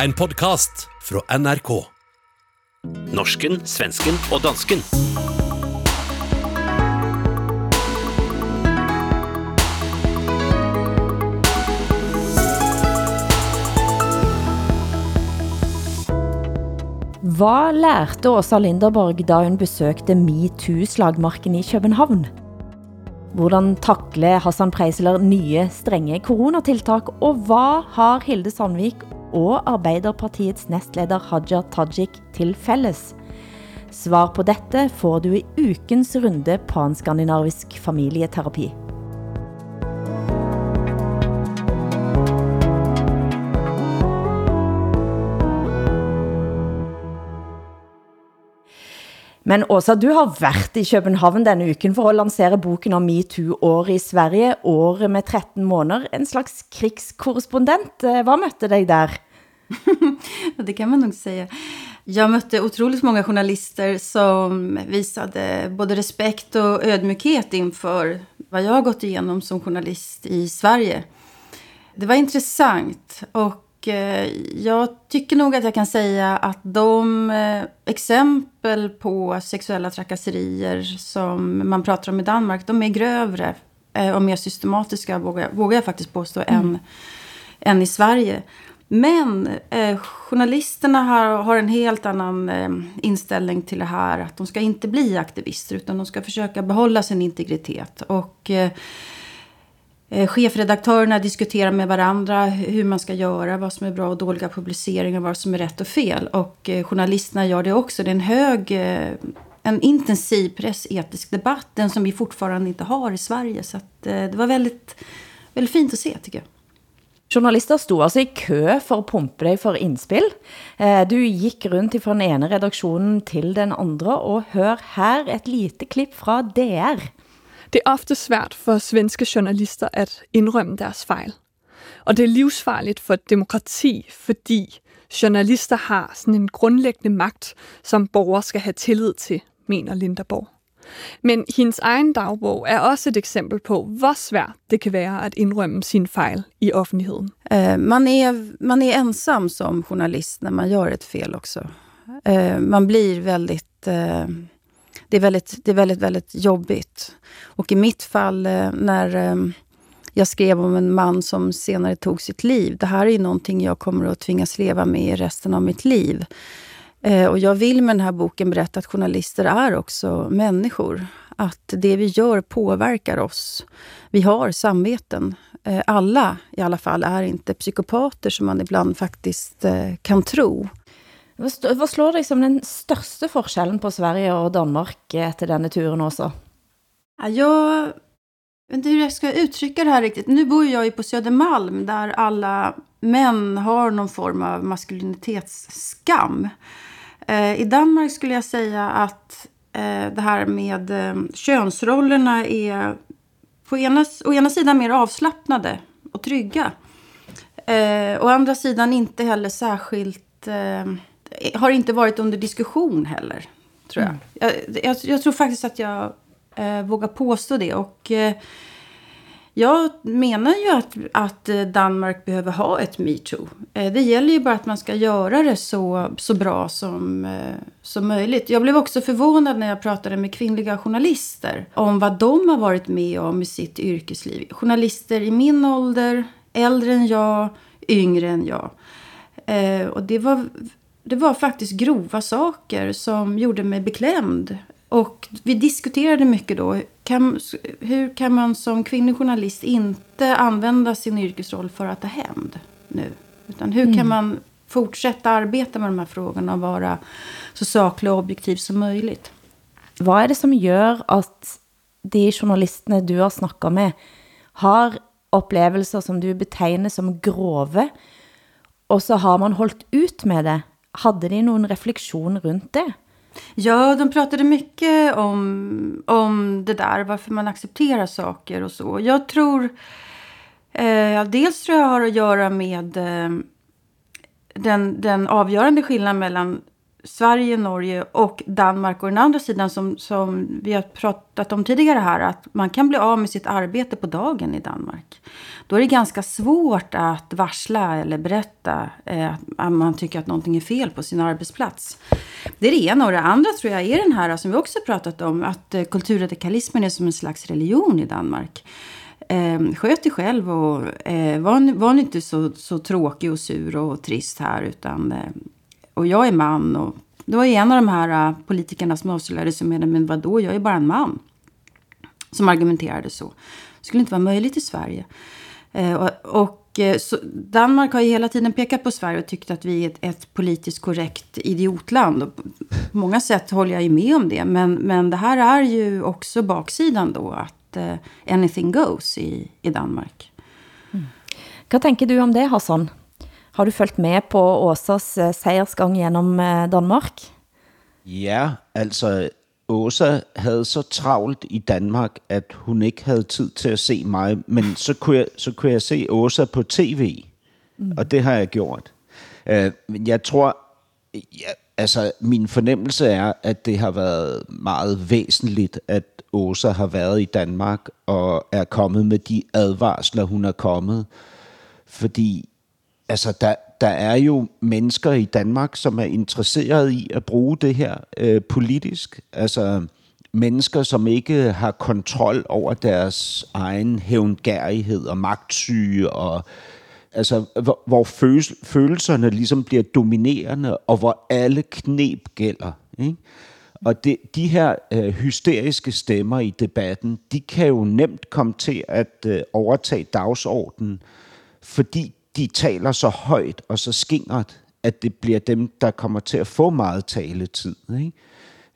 En podkast fra NRK. Norsken, svensken og dansken. Hva lærte Åsa Linderborg da hun besøgte MeToo-slagmarken i København? Hvordan takle Hassan Preisler nye strenge coronatiltak, og hvad har Hilde Sandvik og Arbeiderpartiets nestleder Haja Tajik til fælles? Svar på dette får du i ukens runde en skandinavisk familieterapi. Men Åsa, du har varit i Köpenhamn denna uken för att lansera boken om MeToo-år i Sverige, året med 13 månader. en slags krigskorrespondent. Eh, vad mötte dig där? det kan man nog säga. Jag mötte otroligt många journalister som visade både respekt och ödmjukhet inför vad jag har gått igenom som journalist i Sverige. Det var intressant och jag tycker nog att jag kan säga att de eh, exempel på sexuella trakasserier som man pratar om i Danmark, de är grövre eh, och mer systematiska, vågar, vågar jag faktiskt påstå, än, än i Sverige. Men eh, journalisterna har, har en helt annan eh, inställning till det här. Att de ska inte bli aktivister utan de ska försöka behålla sin integritet. Och eh, eh, Eh, chefredaktörerna diskuterar med varandra hur man ska göra, vad som är bra och dåliga publiceringar, vad som är rätt och fel. Och eh, journalisterna gör det också. Det är en hög, eh, en intensiv pressetisk debatt, den som vi fortfarande inte har i Sverige. Så att, eh, det var väldigt, väldigt fint att se tycker jag. Journalister stod altså i kø for att pumpe dig for inspel. Eh, du gick runt från den ene redaktionen till den andra och hör här ett lite klipp från DR. Det er ofte svært for svenske journalister at indrømme deres fejl. Og det er livsfarligt for et demokrati, fordi journalister har sådan en grundlæggende magt, som borgere skal have tillid til, mener Linderborg. Men hendes egen dagbog er også et eksempel på, hvor svært det kan være at indrømme sin fejl i offentligheden. Eh, man, är, man är ensam som journalist när man gör ett fel också. Eh, man blir väldigt... Uh det är väldigt, det är väldigt, väldigt jobbigt. Och i mitt fall, eh, när eh, jag skrev om en man som senare tog sitt liv. Det här är ju någonting jag kommer att tvingas leva med i resten av mitt liv. Eh, och jag vill med den här boken berätta att journalister är också människor. Att det vi gör påverkar oss. Vi har samveten. Alla i alla fall är inte psykopater som man ibland faktiskt kan tro. Vad slår dig som den största skillnaden på Sverige och Danmark eh, efter denne turen också? Ja, Jag vet inte hur jag ska uttrycka det här riktigt. Nu bor jag ju på Södermalm där alla män har någon form av maskulinitetsskam. Eh, I Danmark skulle jag säga att eh, det här med eh, könsrollerna är på ena, å ena sidan mer avslappnade och trygga. Eh, å andra sidan inte heller särskilt... Eh, har inte varit under diskussion heller, tror jag. Jag, jag, jag tror faktiskt att jag eh, vågar påstå det. Och eh, jag menar ju att, att eh, Danmark behöver ha ett metoo. Eh, det gäller ju bara att man ska göra det så, så bra som, eh, som möjligt. Jag blev också förvånad när jag pratade med kvinnliga journalister om vad de har varit med om i sitt yrkesliv. Journalister i min ålder, äldre än jag, yngre än jag. Och det var, det var faktiskt grova saker som gjorde mig beklämd. Och vi diskuterade mycket då. Kan, hur kan man som kvinnlig journalist inte använda sin yrkesroll för att ta hämnd nu? Utan hur kan man fortsätta arbeta med de här frågorna och vara så saklig och objektiv som möjligt? Hvad er det som gør, at de journalisterne du har snakket med, har oplevelser som du betegner som grove, og så har man holdt ut med det? Hade de någon reflektion runt det? Ja, de pratade mycket om, om det där, varför man accepterar saker och så. Jag tror... Eh, dels tror jag har att göra med eh, den, den avgörande skillnaden mellan Sverige, Norge och Danmark. Och den andra sidan som, som vi har pratat om tidigare här. Att man kan bli av med sitt arbete på dagen i Danmark. Då är det ganska svårt att varsla eller berätta eh, att man tycker att någonting är fel på sin arbetsplats. Det är det ena. Och det andra tror jag är den här som vi också pratat om. Att eh, kulturradikalismen är som en slags religion i Danmark. Eh, sköt dig själv och eh, var, var inte så, så tråkig och sur och trist här. Utan, eh, och jag är man. Och det var en av de här uh, politikerna som avslöjade sig med men vadå, jag är bara en man. Som argumenterade så. Det skulle inte vara möjligt i Sverige. Eh, och, eh, så Danmark har ju hela tiden pekat på Sverige och tyckt att vi är ett, ett politiskt korrekt idiotland. Och på många sätt håller jag ju med om det. Men, men det här är ju också baksidan då. Att uh, anything goes i, i Danmark. Mm. Vad tänker du om det, Hassan? Har du följt med på Åsas eh, seiersgang genom eh, Danmark? Ja, altså Åsa havde så travlt i Danmark, at hun ikke havde tid til at se mig, men så kunne jeg, så kunne jeg se Åsa på tv, mm. og det har jeg gjort. Uh, jeg tror, ja, altså min fornemmelse er, at det har været meget væsentligt, at Åsa har været i Danmark og er kommet med de advarsler, hun er kommet. Fordi altså der, der er jo mennesker i Danmark, som er interesseret i at bruge det her øh, politisk. Altså mennesker, som ikke har kontrol over deres egen hævngærighed og magtsyge, og altså, hvor, hvor følelserne ligesom bliver dominerende, og hvor alle knep gælder. Ikke? Og det, de her øh, hysteriske stemmer i debatten, de kan jo nemt komme til at øh, overtage dagsordenen, fordi de taler så højt og så skingert, at det bliver dem, der kommer til at få meget taletid. Ikke?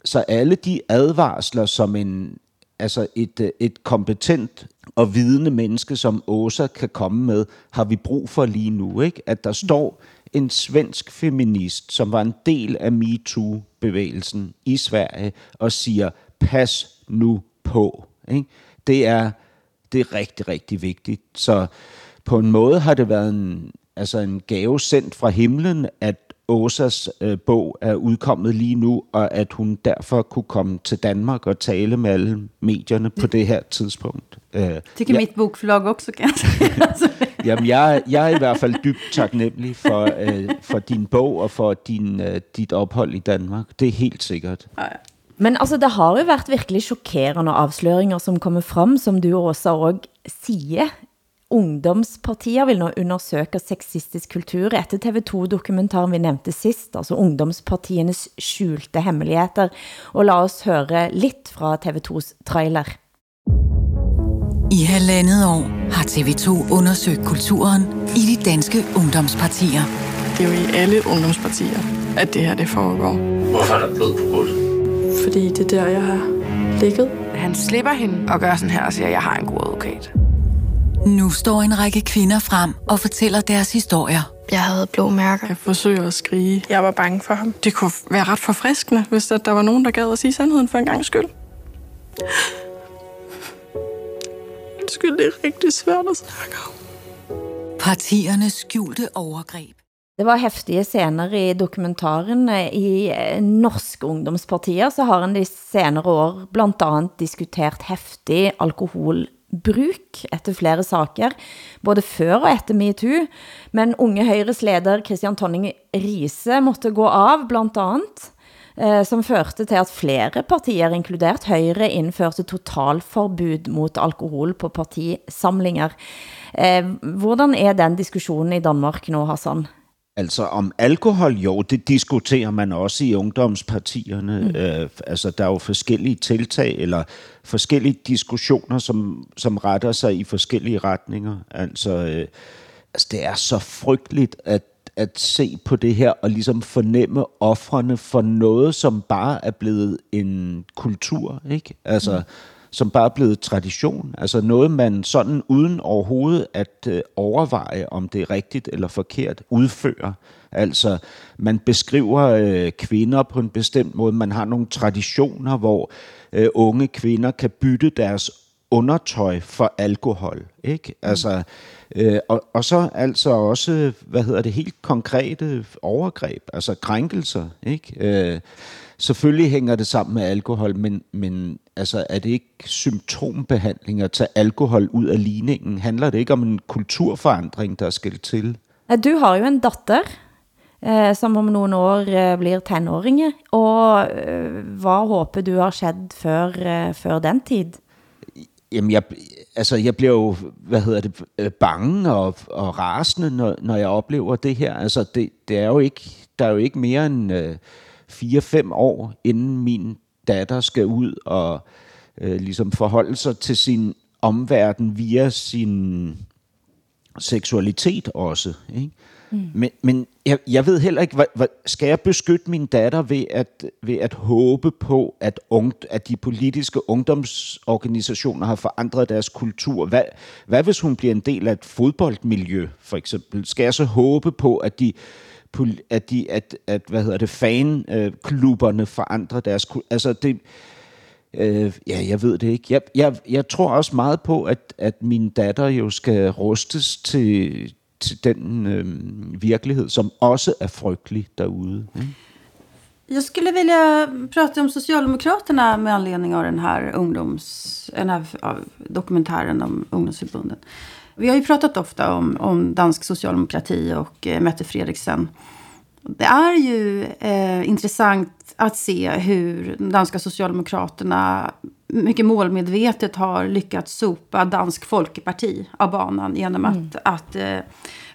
Så alle de advarsler, som en, altså et, øh, et kompetent og vidende menneske som Åsa kan komme med, har vi brug for lige nu. Ikke? At der står en svensk feminist, som var en del af MeToo-bevægelsen i Sverige, og siger, pas nu på. Ikke? Det, er, det er rigtig, rigtig vigtigt. Så på en måde har det været en, altså en gave sendt fra himlen, at Åsas øh, bog er udkommet lige nu, og at hun derfor kunne komme til Danmark og tale med alle medierne på det her tidspunkt. Øh, Tycker ja, mit bokförlag också kan säga. Jamen, jeg, jeg er i hvert fald dybt taknemmelig for, øh, for din bog og for din, øh, dit ophold i Danmark. Det er helt sikkert. Ja, ja. Men altså, det har jo været virkelig chockerende avsløringer som kommer frem, som du også og siger ungdomspartier vil nå undersøke sexistisk kultur etter TV2-dokumentaren vi nevnte sist, altså ungdomspartienes skjulte hemmeligheter. Og la oss høre lidt fra TV2's trailer. I halvandet år har TV2 undersøgt kulturen i de danske ungdomspartier. Det er jo i alle ungdomspartier, at det her det foregår. Hvorfor er der blod på gulvet? Fordi det er der, jeg har ligget. Han slipper hende og gør sådan her og siger, at jeg har en god advokat. Nu står en række kvinder frem og fortæller deres historier. Jeg havde blå mærker. Jeg forsøger at skrige. Jeg var bange for ham. Det kunne være ret forfriskende, hvis der var nogen, der gad at sige sandheden for en gang skyld. Skyld, det er rigtig svært at snakke om. Partiernes skjulte overgreb. Det var häftiga scener i dokumentaren. I eh, norske ungdomspartier så har en de senere år blandt andet diskutert häftig alkohol bruk efter flere saker, både før og efter MeToo. Men unge Høyres leder Christian Tonning Riese måtte gå av, blandt andet, eh, som førte til at flere partier, inkludert Høyre, indførte totalforbud mot alkohol på partisamlinger. Hur hvordan er den diskussionen i Danmark nu, Hassan? Altså om alkohol, jo, det diskuterer man også i ungdomspartierne. Mm. Øh, altså der er jo forskellige tiltag, eller forskellige diskussioner, som, som retter sig i forskellige retninger. Altså, øh, altså det er så frygteligt at, at se på det her, og ligesom fornemme offrene for noget, som bare er blevet en kultur, ikke? Altså... Mm som bare er blevet tradition. Altså noget, man sådan uden overhovedet at øh, overveje, om det er rigtigt eller forkert, udfører. Altså man beskriver øh, kvinder på en bestemt måde. Man har nogle traditioner, hvor øh, unge kvinder kan bytte deres undertøj for alkohol. Ikke? Altså, øh, og, og så altså også, hvad hedder det, helt konkrete overgreb, altså krænkelser. Ikke? Øh, selvfølgelig hænger det sammen med alkohol, men, men altså, er det ikke symptombehandling at tage alkohol ud af ligningen? Handler det ikke om en kulturforandring, der skal til? Du har jo en datter, eh, som om nogle år eh, blir tenåringe, og eh, hvad håber du har skett før, eh, før den tid? Jamen, jeg, altså, jeg bliver jo, hvad hedder det, øh, bange og, og rasende, når, når jeg oplever det her. Altså, det, det er jo ikke, der er jo ikke mere end øh, 4-5 år, inden min datter skal ud og øh, ligesom forholde sig til sin omverden via sin seksualitet også. Ikke? Mm. Men, men jeg, jeg ved heller ikke, hvad, hvad, skal jeg beskytte min datter ved at, ved at håbe på, at, ung, at de politiske ungdomsorganisationer har forandret deres kultur? Hvad, hvad hvis hun bliver en del af et fodboldmiljø, for eksempel? Skal jeg så håbe på, at de at, de, at, at hvad hedder det, fanklubberne øh, forandrer deres? Altså, det, Øh, ja, jeg ved det ikke. Jeg, jeg, jeg tror også meget på, at, at min datter jo skal rustes til, til den øh, virkelighed, som också är frygtelig derude. Mm. Jag skulle vilja prata om Socialdemokraterna med anledning av den här, ungdoms, den här dokumentären om ungdomsförbunden. Vi har ju pratat ofta om, om dansk socialdemokrati och eh, Mette Fredriksen. Det är ju eh, intressant att se hur de danska socialdemokraterna mycket målmedvetet har lyckats sopa Dansk Folkeparti av banan genom att, mm. att eh,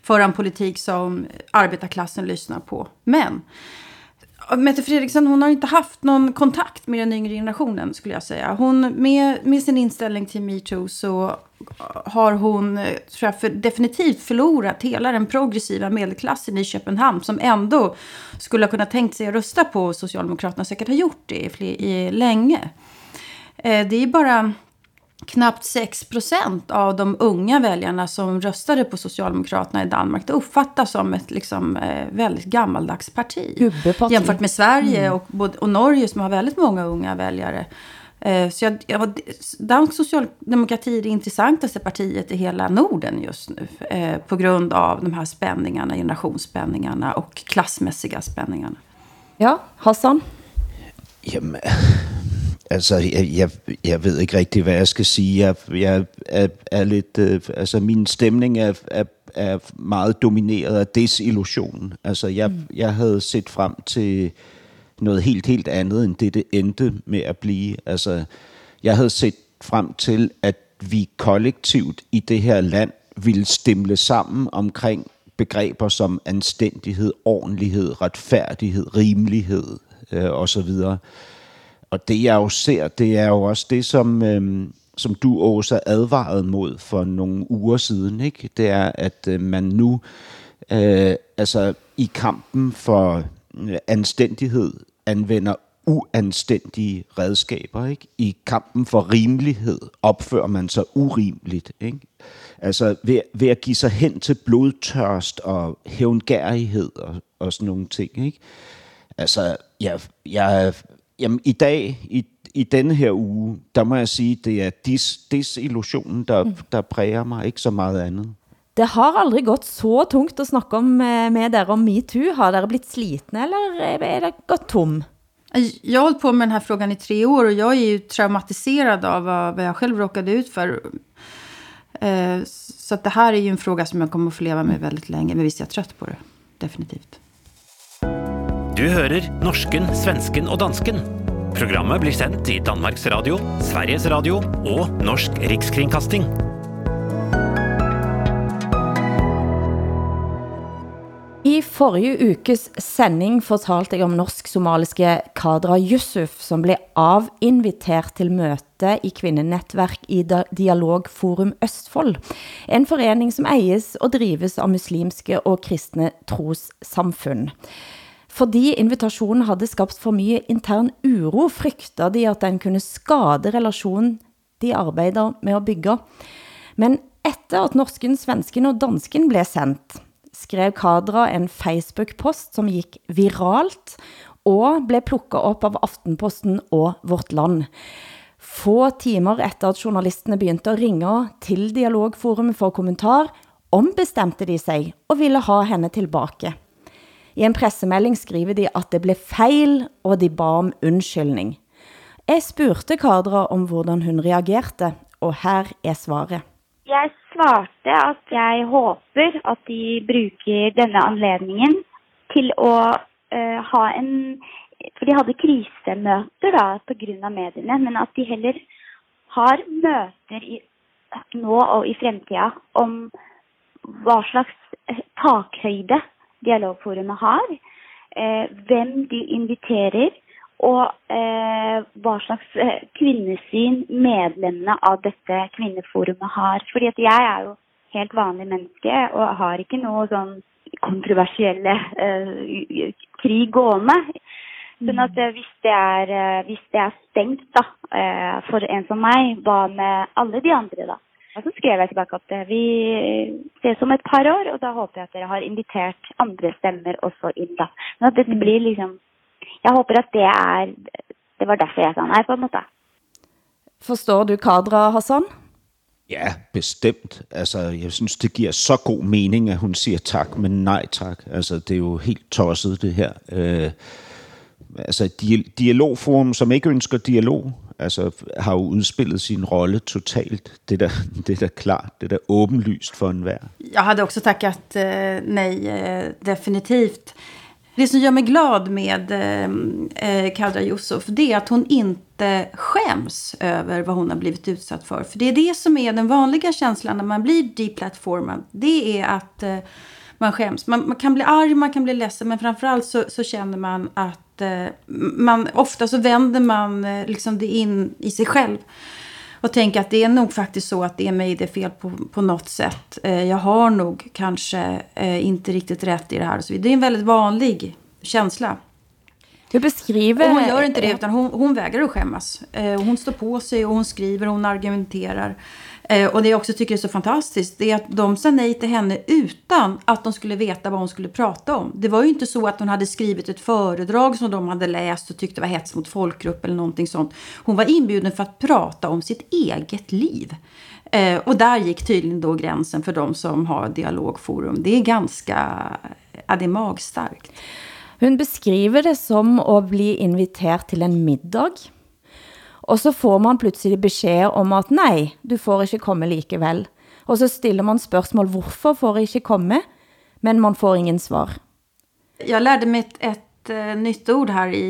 föra en politik som arbetarklassen lyssnar på. Men Mette Fredriksen hon har inte haft någon kontakt med den yngre generationen skulle jag säga. Hon, med, med sin inställning till metoo så eh, har hon eh, tror jag, för, definitivt förlorat hela den progressiva medelklassen i Köpenhamn som ändå skulle ha kunnat tänkt sig att rösta på Socialdemokraterna, säkert har gjort det i, fler, i länge. Eh, det är bara knappt 6 procent av de unga väljarna som röstade på Socialdemokraterna i Danmark. Det uppfattas som ett liksom, eh, väldigt gammaldags parti. Jämfört med Sverige mm. och, och Norge som har väldigt många unga väljare. Eh, så jag, jag, dansk socialdemokrati är det intressantaste partiet i hela Norden just nu. Eh, på grund av de här spänningarna, generationsspänningarna och klassmässiga spänningarna. Ja, Hassan? Jamen, altså, jeg, jeg, jeg ved ikke rigtig, hvad jeg skal sige. Jeg, jeg er, er lidt, øh, altså, min stemning er, er, er meget domineret af desillusionen. Altså, jeg, mm. jeg havde set frem til noget helt, helt andet, end det, det endte med at blive. Altså, jeg havde set frem til, at vi kollektivt i det her land ville stemle sammen omkring begreber som anstændighed, ordentlighed, retfærdighed, rimelighed øh, osv. Og det jeg jo ser, det er jo også det, som, øh, som du Åsa, advarede mod for nogle uger siden. Ikke? Det er, at øh, man nu øh, altså i kampen for øh, anstændighed anvender uanstændige redskaber. Ikke? I kampen for rimelighed opfører man sig urimeligt. Ikke? Altså ved, ved at give sig hen til blodtørst og hævngærighed og, og sådan nogle ting. Ikke? Altså, jeg, jeg, jamen, i dag, i, i denne her uge, der må jeg sige, det er dis, disillusionen, der, mm. der præger mig, ikke så meget andet. Det har aldrig gått så tungt at snakke om med, med dere om MeToo. Har dere blivit slitne, eller är det gått tom? Jag har hållit på med den här frågan i tre år och jag är ju traumatiserad av vad jag själv råkade ut för. Eh, så att det här är ju en fråga som jag kommer att få leva med väldigt länge. Men visst är jag trött på det. Definitivt. Du hører norsken, svensken og dansken. Programmet blir sendt i Danmarks Radio, Sveriges Radio og Norsk Rikskringkasting. I forrige ukes sending fortalte jeg om norsk-somaliske Kadra Yusuf, som blev avinvitert til møte i kvinnenettverk i Dialogforum Østfold, en forening som eies og drives av muslimske og kristne trossamfund. Fordi invitationen hade skapat for mye intern uro, frygter de at den kunne skade relationen de arbetar med att bygge. Men efter at norsken, svensken og dansken blev sendt, skrev Kadra en Facebook-post som gick viralt og blev plukket op av Aftenposten og Vårt Land. Få timer efter at journalisterna började ringa ringe til Dialogforumet for kommentar, ombestemte de sig og ville ha henne tillbaka. I en pressemelding skriver de, at det blev fel og de ba om unnskyldning. Jeg spurte Kadra om hvordan hun reagerte, og her er svaret. Jeg svarte at jeg hoppas at de bruger denne anledningen til å uh, ha en For de hadde krisemøter da, på grund av medierna, men at de heller har møter i, nå og i framtiden om hva slags takhöjd takhøyde dialogforumet har, eh, hvem de inviterer, og eh, hva slags eh, kvinnesyn medlemmene av dette kvinneforumet har. Fordi at jeg er jo helt vanlig menneske og har ikke noe sånn kontroversielle eh, krig gående. Sånn at eh, hvis det er, eh, hvis det er stengt da, eh, for en som meg, hva med alle de andre da? Og så skrev jeg tilbake at vi ses om et par år, og da håper jeg at dere har invitert andre stemmer også inn da. Men at det blir liksom, jeg håper at det er, det var derfor jeg sa nei på en måte. Forstår du Kadra Hassan? Ja, bestemt. Altså, jeg synes, det giver så god mening, at hun siger tak, men nej tak. Altså, det er jo helt tosset, det her. Øh, altså et dialogforum, som ikke ønsker dialog, altså har jo udspillet sin rolle totalt. Det er da, det klart, det er da åbenlyst for enhver. Jag hade också tackat eh, nej, eh, definitivt. Det som gör mig glad med eh, eh Kadra Yusuf, det är att hon inte skäms över vad hon har blivit utsatt för. För det är det som är den vanliga känslan när man blir deplatformad. Det är att eh, man skäms. Man, man, kan bli arg, man kan bli ledsen, men framförallt så, så känner man att eh, man, ofta så vänder man eh, liksom det in i sig själv. Och tänker att det är nog faktiskt så att det är mig det är fel på, på något sätt. Eh, jag har nog kanske inte riktigt rätt i det här. Och så vidare. Det är en väldigt vanlig känsla. Du beskriver... Och hon gör inte det, utan hon, hon vägrar att skämmas. Hon står på sig och hon skriver och hon argumenterar. Eh, och det jag också tycker är så fantastiskt det är att de sa nej till henne utan att de skulle veta vad hon skulle prata om. Det var ju inte så att hon hade skrivit ett föredrag som de hade läst och tyckte var hets mot folkgrupp eller någonting sånt. Hon var inbjuden för att prata om sitt eget liv. Eh, och där gick tydligen då gränsen för de som har dialogforum. Det är ganska, ja det är magstarkt. Hon beskriver det som att bli inviterad till en middag og så får man pludselig besked om at nej, du får ikke komme likevel. Og så stiller man spørgsmål, hvorfor får jeg ikke komme? Men man får ingen svar. Jag lärde mig ett, ett uh, nytt ord här i,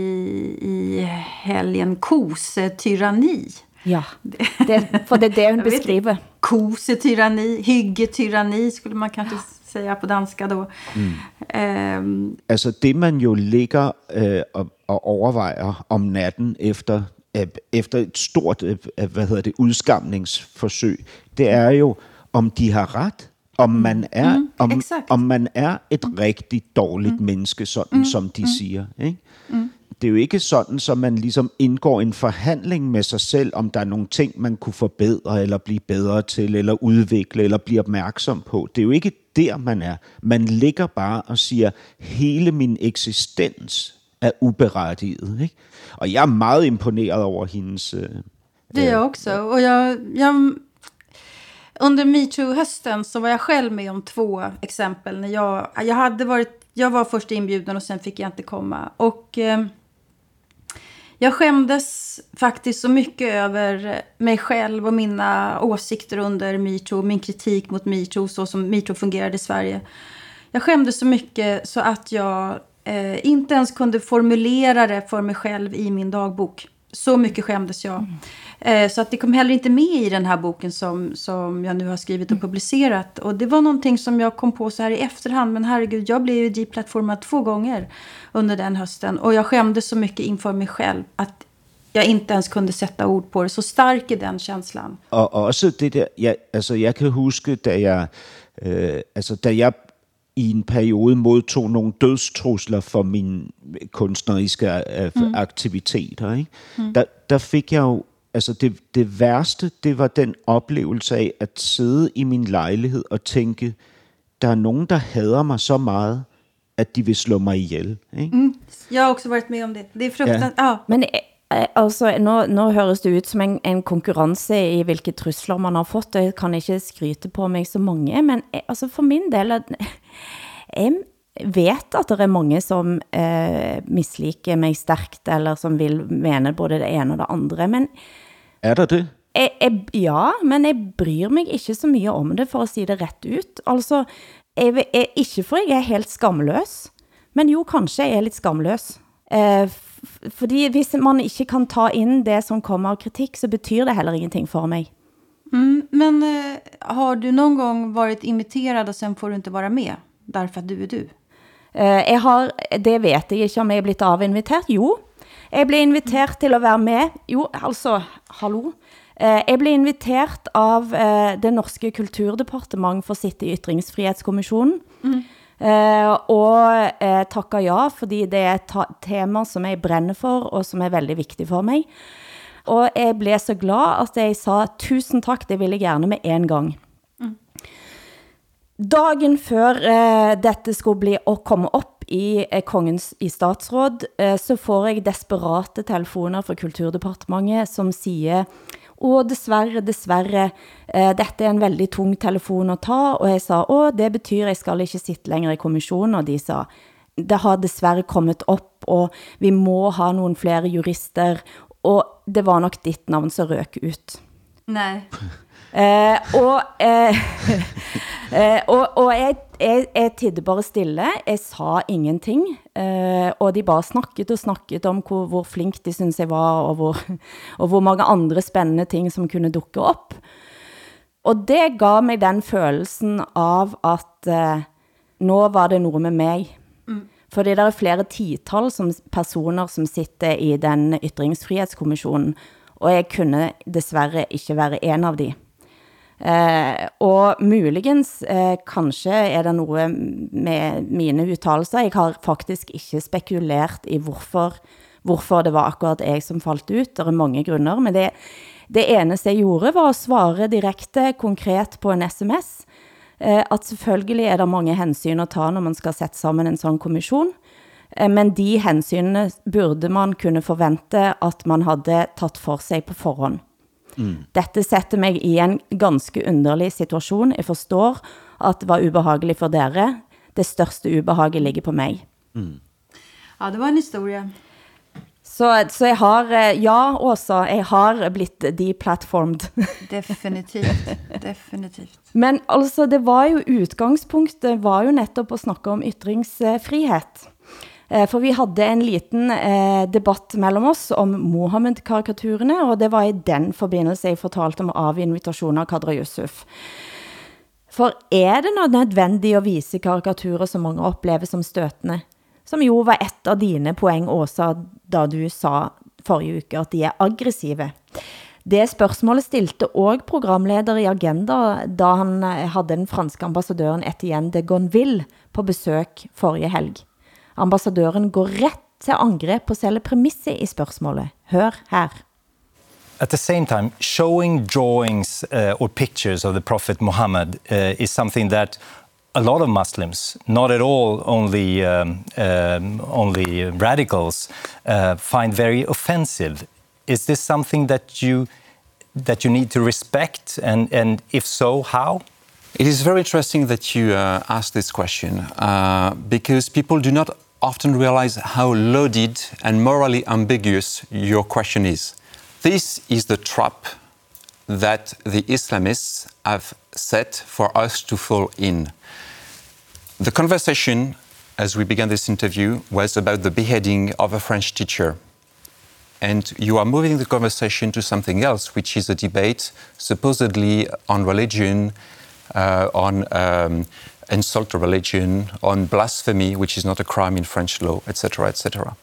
i helgen, kosetyranni. Ja, det, för det är det hon beskriver. Kosetyranni, hyggetyranni skulle man kanske säga på danska då. Mm. Um, alltså det man ju ligger uh, och, och överväger om natten efter efter et stort hvad hedder det, udskamningsforsøg, det er jo, om de har ret, om man er, mm, om, om man er et mm. rigtig dårligt mm. menneske, sådan mm, som de mm. siger. Ikke? Mm. Det er jo ikke sådan, så man ligesom indgår en forhandling med sig selv, om der er nogle ting, man kunne forbedre, eller blive bedre til, eller udvikle, eller blive opmærksom på. Det er jo ikke der, man er. Man ligger bare og siger, hele min eksistens er uberettiget. Ikke? Och jag är meget imponerad över hennes... Øh, det är jag också. Och jag, jag, under metoo-hösten så var jag själv med om två exempel. När jag, jag, hade varit, jag var först inbjuden och sen fick jag inte komma. Och eh, jag skämdes faktiskt så mycket över mig själv och mina åsikter under metoo. Min kritik mot metoo, så som metoo fungerade i Sverige. Jag skämdes så mycket så att jag eh, inte ens kunde formulera det för mig själv i min dagbok. Så mycket skämdes jag. Mm. Eh, så att det kom heller inte med i den här boken som, som jag nu har skrivit och mm. publicerat. Och det var någonting som jag kom på så här i efterhand. Men herregud, jag blev ju deplattformad två gånger under den hösten. Och jag skämdes så mycket inför mig själv att jag inte ens kunde sätta ord på det. Så stark är den känslan. Och också det där, jag, alltså jag kan huska där jag, äh, alltså där jag i en periode modtog nogle dødstrusler for min kunstneriske øh, mm. aktiviteter. Ikke? Mm. Der, der fik jeg jo, altså det, det værste, det var den oplevelse af at sidde i min lejlighed og tænke, der er nogen, der hader mig så meget, at de vil slå mig ihjel. Ikke? Mm. Jag har också varit med om det. Det är fruktansvärt. Ja. Men Eh, altså, nå, nå høres det ut som en, en konkurrence i hvilke trusler man har fått, og jeg kan ikke skryte på mig så mange, men jeg, altså for min del, jeg vet at det er mange som eh, misliker mig stærkt, eller som vil mene både det ene og det andre, men... Er der det? Jeg, jeg, ja, men jeg bryr mig ikke så mye om det, for at sige det ret ut. Altså, jeg, jeg, ikke for jeg er helt skamløs, men jo, kanskje jeg er lidt skamløs. Eh, fordi hvis man ikke kan ta ind det, som kommer av kritik, så betyder det heller ingenting for mig. Mm, men eh, har du någon gång varit inviterad och sen får du inte vara med, därför att du är du? Eh, jeg har, det vet jeg ikke om jeg er blitt avinvitert. Jo, jeg blev inviteret til at være med. Jo, altså, hallo. Eh, jeg blev inviteret av eh, det norske kulturdepartement for at sitte i ytringsfrihetskommissionen. Mm. Eh, og eh, ja, fordi det er et tema som jeg brænder for, og som er veldig vigtigt for mig. Og jeg blev så glad, at jeg sa, tusen tack, det vill jeg gärna med en gang. Mm. Dagen før eh, dette skulle bli å komme op i eh, kongens i statsråd, eh, så får jeg desperate telefoner fra Kulturdepartementet, som säger, och dessverre, dessverre, eh, dette er en veldig tung telefon att ta, og jeg sa, åh, det betyr, jeg skal ikke sitte längre i kommissionen, og de sa, det har dessverre kommet upp og vi må ha nogle flere jurister, og det var nok ditt navn som røk ut. Nej. Eh, og, eh, eh, og, og jeg, jeg, jeg tidde bare stille, jeg sa ingenting, eh, og de bare snakket og snakket om hvor, hvor flink de synes jeg var, og hvor, og hvor mange andre spændende ting som kunne dukke op. Og det gav mig den følelsen av at eh, nå var det noget med mig för Fordi der er flere tital som personer, som sitter i den ytringsfrihetskommissionen, og jeg kunne desværre ikke være en av de. Eh, og muligens, eh, kanskje er det noe med mine uttalelser. Jeg har faktisk ikke spekulert i hvorfor, hvorfor det var akkurat jeg som falt ut. Det er mange grunner, men det, det eneste jeg gjorde var att svare direkte, konkret på en sms. Eh, at selvfølgelig er det mange hensyn at ta når man skal sætte sammen en sådan kommission. Eh, men de hensynene burde man kunne forvente at man havde tatt for sig på forhånd. Mm. Dette sätter mig i en ganske underlig situation. Jeg forstår at det var ubehagelig for dere. Det største ubehaget ligger på mig. Mm. Ja, det var en historia. Så, så jeg har, eh, ja Åsa, jeg har blitt deplatformed. Definitivt, definitivt. Men altså, det var jo utgangspunktet, var jo netop at snakke om ytringsfrihet. Eh, for vi havde en liten eh, debatt mellem oss om Mohammed-karikaturerne, og det var i den forbindelse jeg fortalte om av invitation av Kadra Yusuf. For er det nødvendigt at vise karikaturer, som mange oplever som støtende? Som jo var et av dine poeng, Åsa, da du sa forrige uke, at de er aggressive. Det spørgsmålet stilte også programleder i Agenda, da han eh, hade havde den franske ambassadøren Etienne de Gonville på besøg forrige helg. Ambassadøren går ret til angreb på selve premisset i spørgsmålet. Hør her. At the same time, showing drawings uh, or pictures of the Prophet Muhammad uh, is something that a lot of Muslims, not at all only, um, um, only radicals, uh, find very offensive. Is this something that you, that you need to respect? And, and if so, how? It is very interesting that you uh, ask this question uh, because people do not often realize how loaded and morally ambiguous your question is. This is the trap that the Islamists have set for us to fall in. The conversation, as we began this interview, was about the beheading of a French teacher. And you are moving the conversation to something else, which is a debate supposedly on religion, uh, on um, insult to religion, on blasphemy, which is not a crime in French law, etc., etc.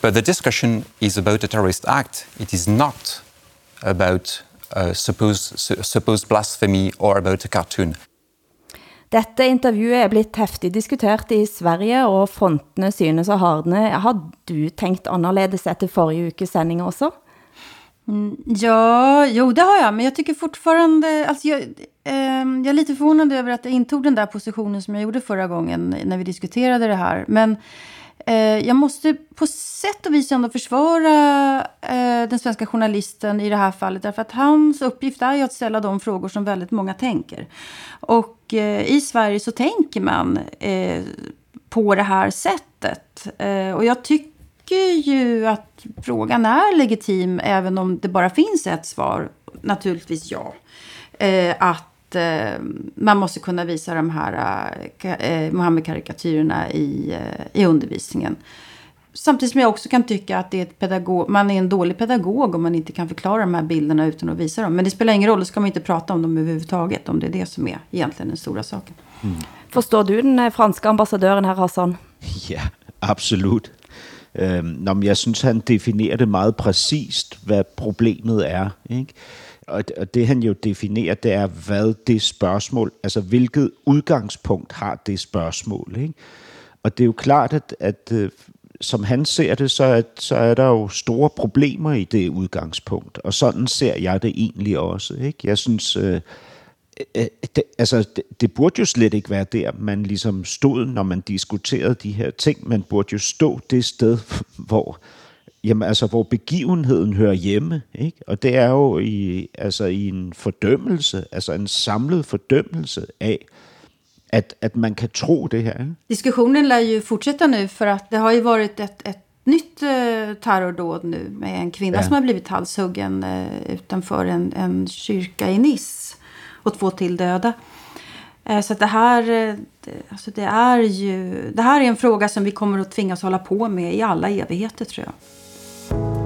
But the discussion is about a terrorist act. It is not about uh, supposed, supposed blasphemy or about a cartoon. Dette intervju er blitt häftigt diskutert i Sverige, og frontene synes å hardne. Har du tänkt annorlunda efter forrige ukes sending også? Mm, ja, jo det har jag, men jag tycker fortfarande, alltså jag, eh, jag är lite förvånad över att jag intog den där positionen som jag gjorde förra gången när vi diskuterade det här. Men Eh, jag måste på sätt och vis ändå försvara eh, den svenska journalisten i det här fallet. Därför att hans uppgift är ju att ställa de frågor som väldigt många tänker. Och eh, i Sverige så tänker man eh, på det här sättet. Eh, och jag tycker ju att frågan är legitim även om det bara finns ett svar. Naturligtvis ja. Eh, att eh, man måste kunna visa de här eh, Mohammed-karikatyrerna i, eh, i undervisningen. Samtidigt som jag också kan tycka att det är ett pedagog, man är en dålig pedagog om man inte kan förklara de här bilderna utan att visa dem. Men det spelar ingen roll, då ska man inte prata om dem överhuvudtaget. Om det är det som är egentligen den stora saken. Mm. Förstår du den eh, franska ambassadören här Hassan? Ja, absolut. Øhm, jeg synes, han definerer det meget præcist, hvad problemet er. Ikke? Og, og det han jo definerer, det er, hvad det spørgsmål, altså hvilket udgangspunkt har det spørgsmål. Ikke? Og det er jo klart, at, at øh, som han ser det, så er, så er der jo store problemer i det udgangspunkt. Og sådan ser jeg det egentlig også. Ikke? Jeg synes, øh, øh, øh det, altså, det, det burde jo slet ikke være der, man ligesom stod, når man diskuterede de her ting. Man burde jo stå det sted, hvor øh, jamen, altså, hvor begivenheden hører hjemme. Ikke? Og det er jo i, altså, i en fordømmelse, altså en samlet fordømmelse af, att, att man kan tro det här. Diskussionen lär ju fortsätta nu för att det har ju varit ett, ett nytt eh, terrordåd nu med en kvinna ja. som har blivit halshuggen eh, utanför en, en kyrka i Nice och två till döda. Eh, så det här, det, alltså det är ju, det här är en fråga som vi kommer att tvingas hålla på med i alla evigheter tror jag.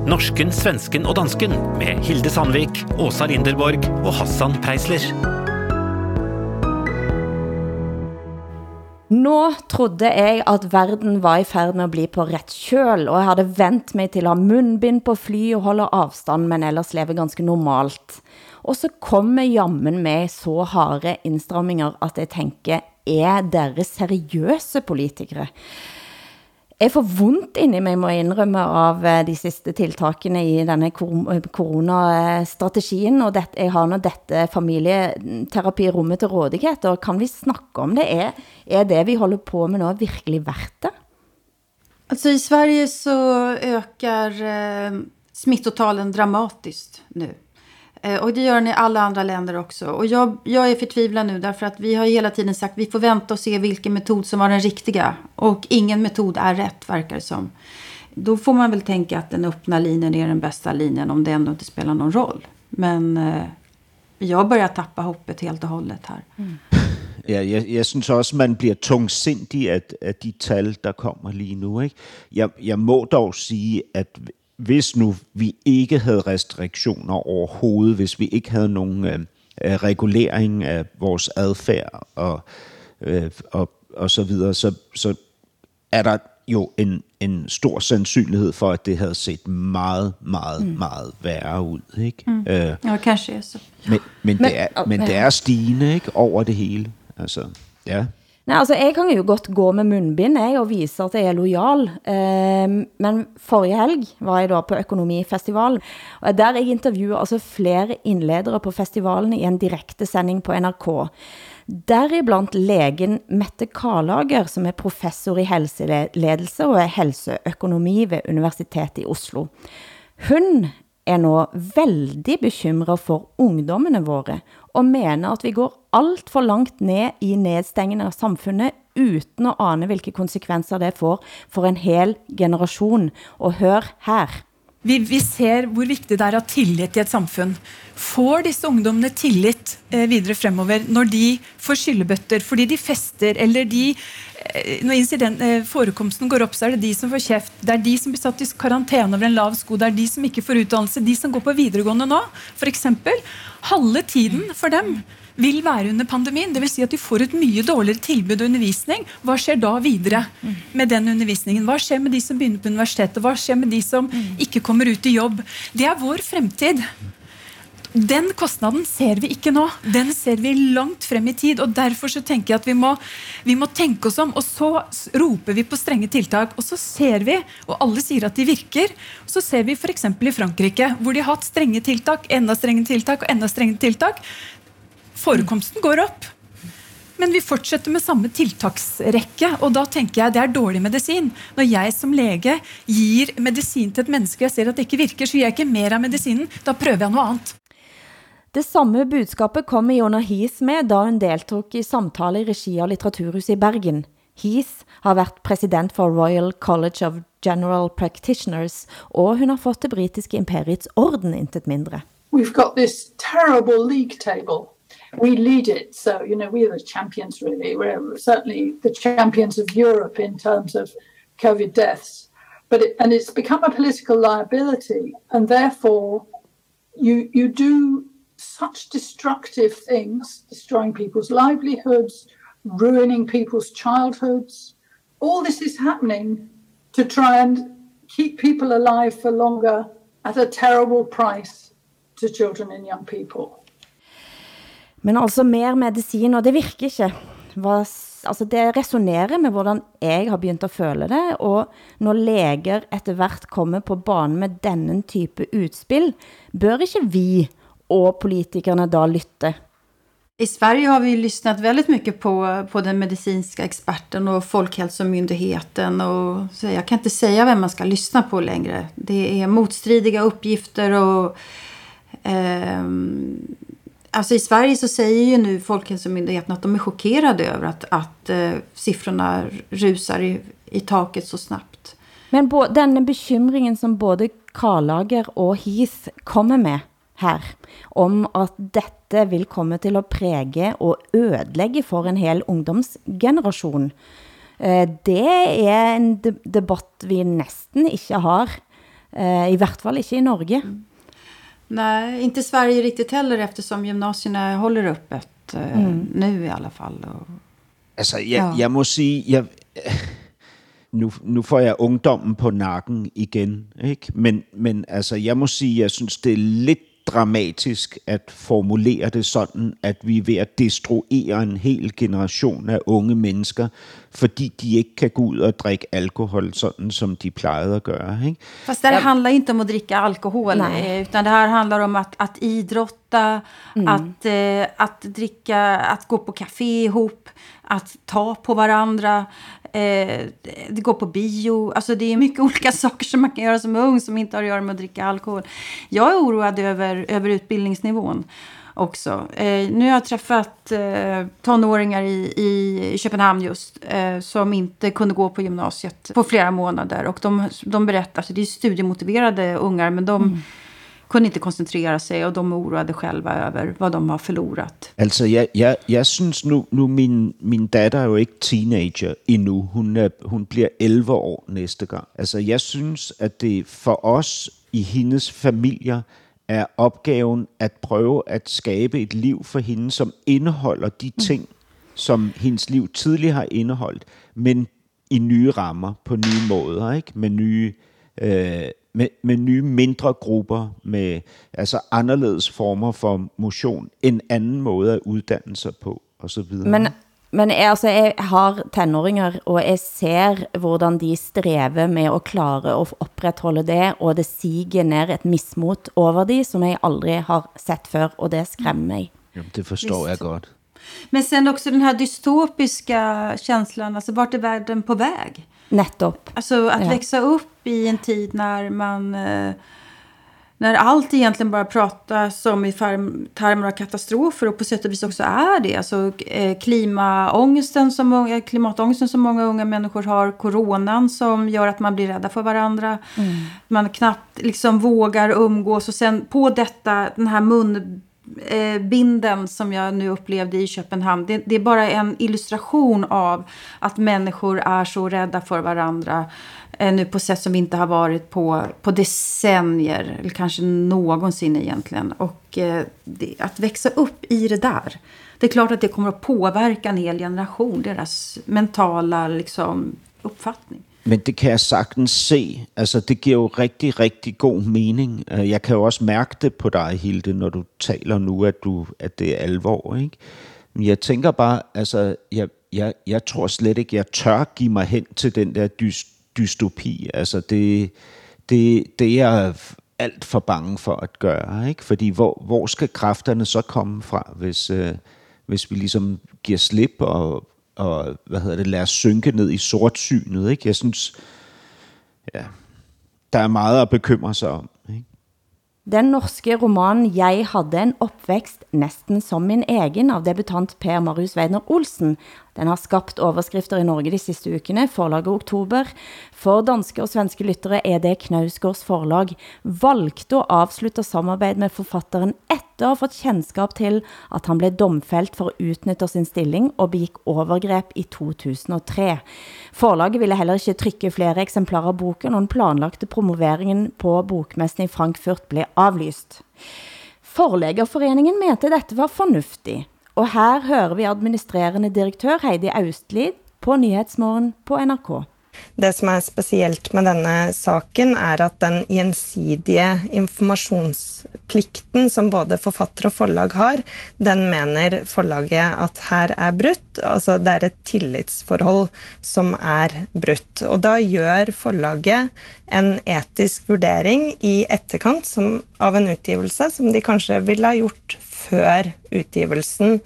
Norsken, svensken och dansken med Hilde Sandvik, Åsa Linderborg och Hassan Preisler. Nå trodde jeg at verden var i ferd med at bli på rett kjøl, og jeg hadde vent mig til att ha munnbind på fly og holde avstånd, men ellers leve ganske normalt. Og så kommer jammen med så harde indstramminger, at jeg tænker, er dere seriøse politikere? Jeg får vondt inni mig, må jeg indrømme, av eh, de siste tiltakene i denne eh, koronastrategien. og det, jeg har nå dette familieterapirommet til rådighet, og kan vi snakke om det? Er, er det vi håller på med nu virkelig verdt det? Alltså i Sverige så ökar eh, smittotalen dramatiskt nu. Eh, och det gör den i alla andra länder också. Och jag, jag är förtvivlad nu därför att vi har hela tiden sagt att vi får vänta och se vilken metod som var den riktiga. Och ingen metod är rätt verkar det som. Då får man väl tänka att den öppna linjen är den bästa linjen om det ändå inte spelar någon roll. Men eh, jag börjar tappa hoppet helt och hållet här. Mm. Ja, jeg, jeg synes også, man bliver tungsindig af, af de tal, der kommer lige nu. Ikke? Jeg, jeg må dog sige, at hvis nu vi ikke havde restriktioner overhovedet, hvis vi ikke havde nogen øh, øh, regulering af vores adfærd og, øh, og, og så videre, så, så er der jo en, en stor sandsynlighed for, at det havde set meget, meget, mm. meget værre ud. Ikke? Mm. Øh, ja, kanskje så. Men, men, men, det er, men det er stigende ikke, over det hele. Altså, ja. Nej, altså jeg kan jo godt gå med munnbind jeg, og vise at jeg er lojal. Eh, men forrige helg var jeg da på Økonomifestivalen, og der jeg intervjuer altså flere indledere på festivalen i en direkte på NRK. Däribland legen Mette Karlager, som er professor i helseledelse og helseøkonomi ved Universitetet i Oslo. Hun er nå veldig bekymrad for ungdommene våre, og mener at vi går allt för långt ner i nedstängningen av samhället utan att ane vilka konsekvenser det får för en hel generation. Och hör här. Vi, vi ser hur viktigt det är att ha tillit i ett samfund. Får dessa ungdomarna tillit eh, vidare framöver när de får skyllebötter, för de fester, eller de, eh, när incident, eh, förekomsten går upp så är det de som får käft, Det är de som blir satt i karantän över en lav sko. Det är de som inte får utdannelse. De som går på vidaregående nu, för exempel. Halva tiden för dem vil være under pandemien. Det vil si at de får et mye dårligere tilbud og undervisning. Hva skjer da videre med den undervisningen? Hva skjer med de som begynner på universitetet? Hva skjer med de som ikke kommer ut i jobb? Det er vår fremtid. Den kostnaden ser vi ikke nå. Den ser vi langt frem i tid. og Derfor så tenker jeg at vi må, vi må tenke oss om. og Så roper vi på strenge tiltak. Og så ser vi, og alle sier at de virker, så ser vi f.eks. i Frankrike, hvor de har hatt strenge tiltak, enda strenge tiltak og enda strenge tiltak. Forekomsten går opp. men vi fortsätter med samma tiltaksrekke. Och då tänker jag det är dålig medicin. När jag som läge ger medicin till ett människa jag ser att det inte virkar så ger jag inte mer av medicinen. Då prövar jag något annat. Det samme budskapet kom Iona Hies med da hun deltok i samtale i regi av Litteraturhuset i Bergen. Hies har vært president for Royal College of General Practitioners, og hun har fått det britiske imperiets orden intet mindre. We've got this terrible league table. We lead it, so you know we're the champions. Really, we're certainly the champions of Europe in terms of COVID deaths. But it, and it's become a political liability, and therefore you you do such destructive things, destroying people's livelihoods, ruining people's childhoods. All this is happening to try and keep people alive for longer at a terrible price to children and young people. Men altså mer medicin, og det virker ikke. Hva, altså det resonerer med hvordan jeg har begynt känna føle det, og når læger etter hvert kommer på banen med denne type utspel, bør ikke vi och politikerna då lytte? I Sverige har vi lyssnat väldigt mycket på, på den medicinska experten och Folkhälsomyndigheten. Och, så jag kan inte säga vem man ska lyssna på längre. Det är motstridiga uppgifter och... Eh, alltså I Sverige så säger ju nu Folkhälsomyndigheten att de är chockerade över att, att eh, siffrorna rusar i, i taket så snabbt. Men bo, den bekymringen som både Karlager och HIS kommer med här om att detta vill komma till att präge och ödelägga för en hel ungdomsgeneration. Eh, det är en debatt vi nästan inte har, eh, i vart fall inte i Norge. Mm. Nej, inte Sverige riktigt heller eftersom gymnasierna håller öppet eh, mm. nu i alla fall. Och, alltså, jag, ja. jag måste säga, jag, nu, nu får jag ungdomen på nacken igen, ikke? Men, men altså, jeg må sige, jeg synes, det er lidt dramatisk at formulere det sådan, at vi er ved at destruere en hel generation af unge mennesker, fordi de ikke kan gå ud och dricka alkohol sådan som de plejede att göra. Ikke? Fast det här handlar inte om att dricka alkohol, Nej. utan det här handlar om att, att idrotta, mm. att, eh, att dricka, att gå på café ihop, att ta på varandra, eh, gå på bio. Alltså det är mycket olika saker som man kan göra som ung som inte har att göra med att dricka alkohol. Jag är oroad över, över utbildningsnivån också. Eh, nu har jag träffat eh, tonåringar i, i Köpenhamn just eh, som inte kunde gå på gymnasiet på flera månader. Och de, de berättar, alltså det är studiemotiverade ungar men de mm kunde inte koncentrera sig och de oroade själva över vad de har förlorat. Alltså jag, jag, jag syns nu, nu min, min datter är ju inte teenager ännu. Hon, är, hon blir 11 år nästa gång. Alltså jag syns att det för oss i hennes familjer är uppgiften att pröva att skapa ett liv för henne som innehåller de mm. ting, som hennes liv tidigare har innehållit, men i nya ramar, på nya måder, ikke? med nya øh, med, med nye mindre grupper, med altså anderledes former for motion, en anden måde at uddanne sig på, og så videre. Men, men altså, jeg har tenåringer, og jeg ser, hvordan de strever med at klare at opretholde det, og det siger ner et mismot over de, som jeg aldrig har sett før, og det skrämmer mig. Det förstår Visst. jag godt. Men sen också den här dystopiska känslan, alltså vart är världen på väg? Nettopp. Alltså att ja. växa upp i en tid när man... Eh, när allt egentligen bara pratas om i termer av katastrofer och på sätt och vis också är det. Alltså eh, klimaångesten som, många, klimatångesten som många unga människor har. Coronan som gör att man blir rädda för varandra. Mm. Man knappt liksom vågar umgås. Och sen på detta, den här mun eh, binden som jag nu upplevde i Köpenhamn. Det, det, är bara en illustration av att människor är så rädda för varandra eh, Eh, nu på sätt som vi inte har varit på, på decennier, eller kanske någonsin egentligen. Och eh, det, att växa upp i det där, det är klart att det kommer att påverka en hel generation, deras mentala liksom, uppfattning. Men det kan jag sagtens se. Alltså, det ger ju riktigt, riktigt god mening. Eh, jag kan ju också märka det på dig, Hilde, när du talar nu, att du, att det är allvar. Ikke? Men jag tänker bara, alltså, jag, jag, jag tror slet inte jag tör ge mig hen till den där dystra, dystopi. Altså, det, det, det er jeg alt for bange for at gøre. Ikke? Fordi hvor, hvor skal kræfterne så komme fra, hvis, øh, hvis vi ligesom giver slip og, og hvad hedder det, lader os synke ned i sortsynet. Ikke? Jeg synes, ja, der er meget at bekymre sig om. Ikke? Den norske roman Jeg havde en opvækst næsten som min egen av debutant Per Marius Weiner Olsen. Den har skapat overskrifter i Norge de sidste ukene, forlaget oktober. For danske og svenske lyttere er det Knausgårds forlag valgte å avslutte samarbetet med forfatteren efter att ha fått kendskab til, at han blev domfældt for at utnytte sin stilling og begick övergrepp i 2003. Forlaget ville heller ikke trykke flere eksemplarer av boken, og den planlagte promoveringen på bokmessen i Frankfurt blev avlyst. Forlæggerforeningen mente dette var fornuftig, og her hører vi administrerende direktør Heidi Austlid på Nyhetsmorgon på NRK. Det som er spesielt med denne saken, er at den gjensidige informasjonsplikten som både forfatter og forlag har, den mener forlaget at her er brutt. Altså det er et tillitsforhold som er brutt. Og da gjør forlaget en etisk vurdering i etterkant som, av en utgivelse som de kanskje ville ha gjort før utgivelsen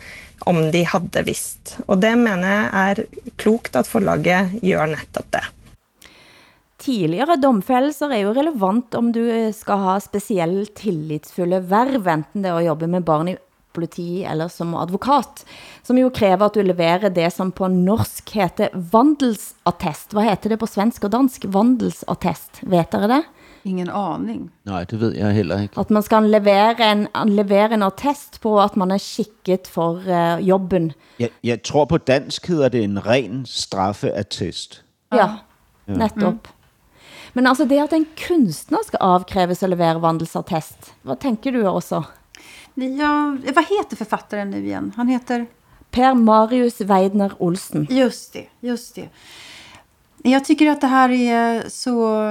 om de hadde visst. Og det mener jeg er klokt at forlaget gjør nettopp det. Tidligere domfellelser er jo relevant om du eh, skal ha spesielt tillitsfulle verv, enten det er å jobbe med barn i politi eller som advokat, som jo krever at du leverer det som på norsk heter vandelsattest. Hva heter det på svensk og dansk? Vandelsattest. Vet dere det? Ingen aning. Nej, det ved jeg heller ikke. At man skal levere en, levere en attest på, at man er skikket for uh, jobben. Jeg, jeg tror på dansk hedder det en ren straffeattest. Ja, ja. netop. Mm. Men altså det at en kunstner skal avkräves at levere vandelsattest, hvad tænker du også? Ja, vad heter författaren nu igen? Han heter? Per Marius Weidner Olsen. Just det, just det. Jag tycker att det här är så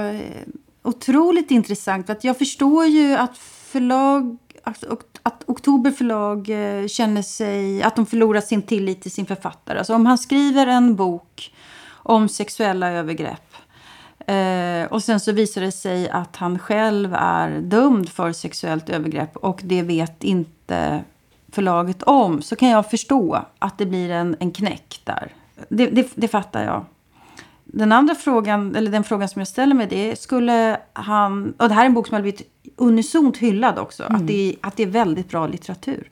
otroligt intressant. För att jag förstår ju att förlag, alltså, att, att Oktober förlag eh, känner sig, att de förlorar sin tillit till sin författare. Alltså om han skriver en bok om sexuella övergrepp Eh, och sen så visar det sig att han själv är dömd för sexuellt övergrepp och det vet inte förlaget om. Så kan jag förstå att det blir en, en knäck där. Det, det, det fattar jag. Den andra frågan, eller den frågan som jag ställer mig, det är skulle han... Och det här är en bok som har blivit unisont hyllad också. Mm. Att, det, att det är väldigt bra litteratur.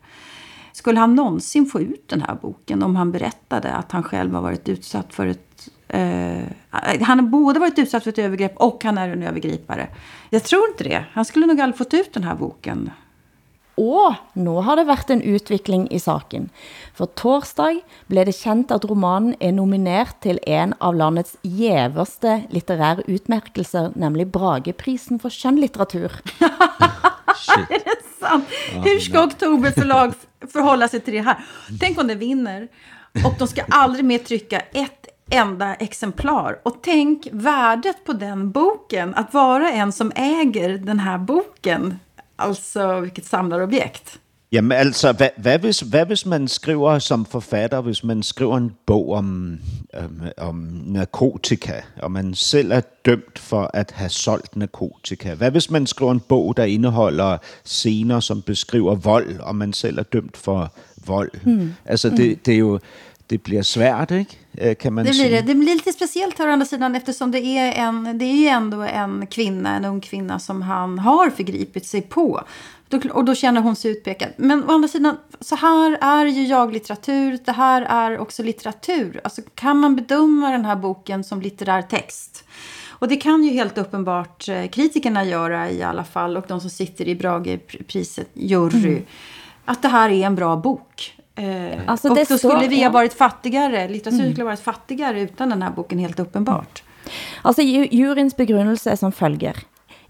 Skulle han någonsin få ut den här boken om han berättade att han själv har varit utsatt för ett Uh, han har både varit utsatt för ett övergrepp och han är en övergripare. Jag tror inte det. Han skulle nog aldrig fått ut den här boken. Og nu har det været en utvikling i saken. For torsdag blev det kendt at romanen er nominert til en av landets jæverste litterære utmærkelser, nemlig Brageprisen for skønlitteratur. är det sant? Hur ska Oktober förlag förhålla sig till det här? Tänk om det vinner och de ska aldrig mer trycka ett enda exemplar. Och tänk värdet på den boken, att vara en som äger den här boken. Altså, vilket samlarobjekt. Jamen altså, hvad, hvad, hvis, hvad hvis man skriver som forfatter, hvis man skriver en bog om, om, om narkotika, og man selv er dømt for at have solgt narkotika? Hvad hvis man skriver en bog, der indeholder scener, som beskriver vold, og man selv er dømt for vold? Mm. Altså, det, hmm. det er jo det blir svärt, eh, kan man det blir det. Det blir lite speciellt här å andra sidan eftersom det är, en, det är ju ändå en kvinna, en ung kvinna som han har förgripit sig på. Och då känner hon sig utpekad. Men å andra sidan, så här är ju jag-litteratur. Det här är också litteratur. Alltså kan man bedöma den här boken som litterär text? Och det kan ju helt uppenbart eh, kritikerna göra i alla fall. Och de som sitter i Bragepriset, jury. Mm. Att det här är en bra bok. Eh, alltså och då skulle så, vi ha varit fattigare, litteraturen mm. skulle ha varit fattigare utan den här boken helt uppenbart. Altså juryens begrundelse er som følger.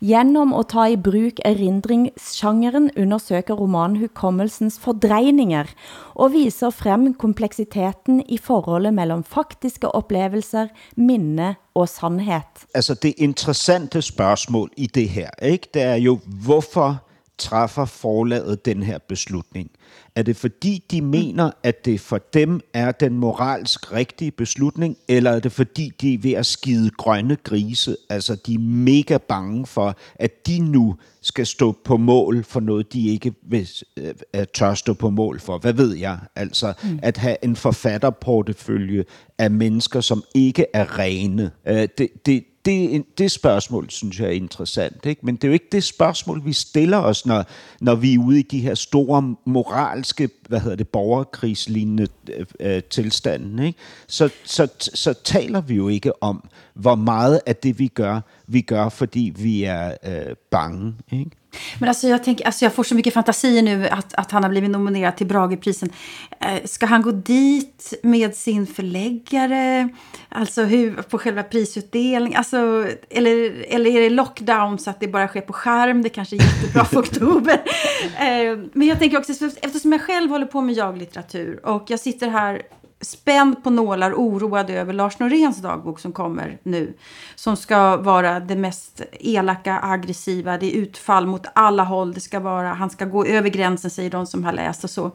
Genom at ta i bruk erindringsgenren undersøger romanen hukommelsens fordrejninger og viser frem kompleksiteten i forholdet mellem faktiske oplevelser, minne og sandhed. Altså det interessante spørgsmål i det her, ikke? det er jo, hvorfor træffer forlaget den her beslutning? Er det fordi, de mener, at det for dem er den moralsk rigtige beslutning, eller er det fordi, de er ved at skide grønne grise? Altså, de er mega bange for, at de nu skal stå på mål for noget, de ikke vil, uh, tør stå på mål for. Hvad ved jeg? Altså, mm. at have en forfatterportefølje af mennesker, som ikke er rene. Uh, det, det, det, det spørgsmål, synes jeg er interessant. Ikke? Men det er jo ikke det spørgsmål, vi stiller os, når, når vi er ude i de her store moralske, hvad hedder det, borgerkrigslignende øh, tilstande. Ikke? Så, så, så taler vi jo ikke om, hvor meget af det, vi gør, vi gør, fordi vi øh, är eh, bang. Ikke? Men alltså jag, tänker, alltså jag får så mycket fantasier nu att, att han har blivit nominerad till Brageprisen. Eh, ska han gå dit med sin förläggare? Alltså hur, på själva prisutdelningen? Alltså, eller, eller är det lockdown så att det bara sker på skärm? Det kanske är jättebra för oktober. Eh, men jag tänker också, eftersom jag själv håller på med jaglitteratur och jag sitter här spänd på nålar, oroad över Lars Noréns dagbok som kommer nu. Som ska vara det mest elaka, aggressiva, det är utfall mot alla håll. Det ska vara, han ska gå över gränsen, säger de som har läst och så.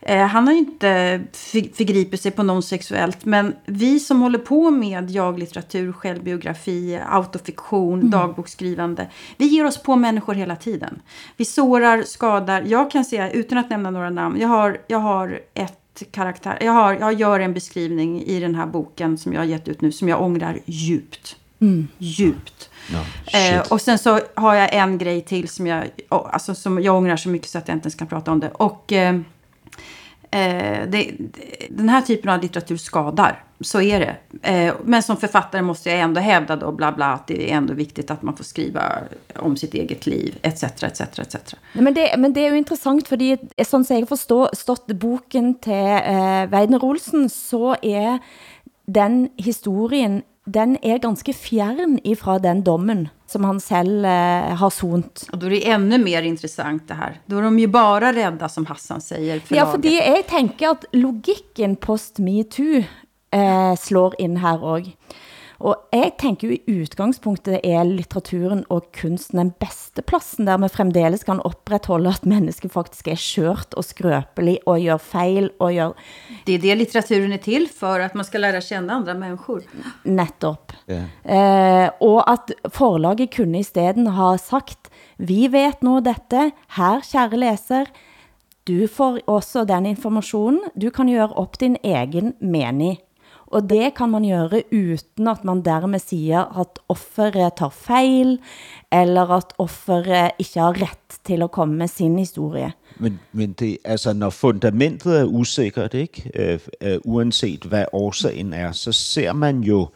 Eh, han har ju inte förgripit sig på någon sexuellt, men vi som håller på med jaglitteratur, självbiografi, autofiktion, mm. dagboksskrivande, vi ger oss på människor hela tiden. Vi sårar, skadar. Jag kan säga, utan att nämna några namn, jag har, jag har ett karaktär. Jag, har, jag gör en beskrivning i den här boken som jag har gett ut nu som jag ångrar djupt. Mm. Djupt. No, eh, och sen så har jag en grej till som jag, alltså, som jag ångrar så mycket så att jag inte ens kan prata om det. Och eh, Eh, det, den här typen av litteratur skadar. Så är det. Eh, men som författare måste jag ändå hävda då, bla bla, att det är ändå viktigt att man får skriva om sitt eget liv, etc. etc, etc. Men, det, men det är ju intressant, för som jag förstår, stått boken till eh, Weidner Olsen, så är den historien den är ganska fjärn ifrån den domen som han själv eh, har sont. Och då är det ännu mer intressant det här. Då är de ju bara rädda som Hassan säger. Ja, för det jag tänker att logiken post metoo eh, slår in här också. Og jeg tenker jo i utgangspunktet er litteraturen og kunsten den beste plassen, der vi fremdeles kan opretholde at mennesket faktisk er skørt og skrøpelig og gör fel och gör... Det är det litteraturen är till för, att man ska lära känna andra människor. Nettopp. Yeah. Eh, og at forlaget kunne isteden ha sagt, vi vet nå dette, her, kære leser, du får også den informationen, du kan göra upp din egen mening och det kan man göra utan att man därmed säger att offret tar fel eller att offret inte har rätt till att komma med sin historia. Men, men det, alltså, när fundamentet är osäkert, oavsett äh, øh, øh vad orsaken är, så ser man ju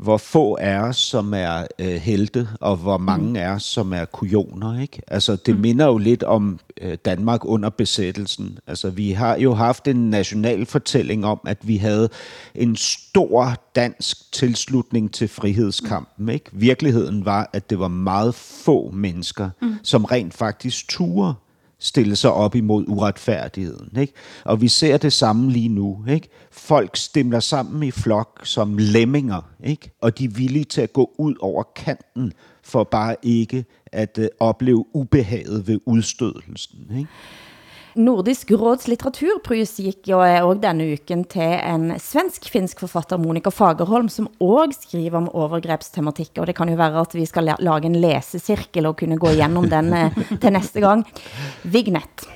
hvor få er os, som er øh, helte, og hvor mange mm. er os, som er kujoner. Ikke? Altså, det mm. minder jo lidt om øh, Danmark under besættelsen. Altså, vi har jo haft en national fortælling om, at vi havde en stor dansk tilslutning til frihedskampen. Ikke? Virkeligheden var, at det var meget få mennesker, mm. som rent faktisk turde stille sig op imod uretfærdigheden. Ikke? Og vi ser det samme lige nu. Ikke? Folk stemler sammen i flok som lemminger, ikke? og de er villige til at gå ud over kanten for bare ikke at uh, opleve ubehaget ved udstødelsen. Ikke? Nordisk råds litteraturpris gick jo også denne uken til en svensk-finsk forfatter, Monica Fagerholm, som også skriver om overgrepstematik, og det kan jo være at vi skal lage en læsecirkel og kunne gå igennem den eh, til næste gang. Vignet.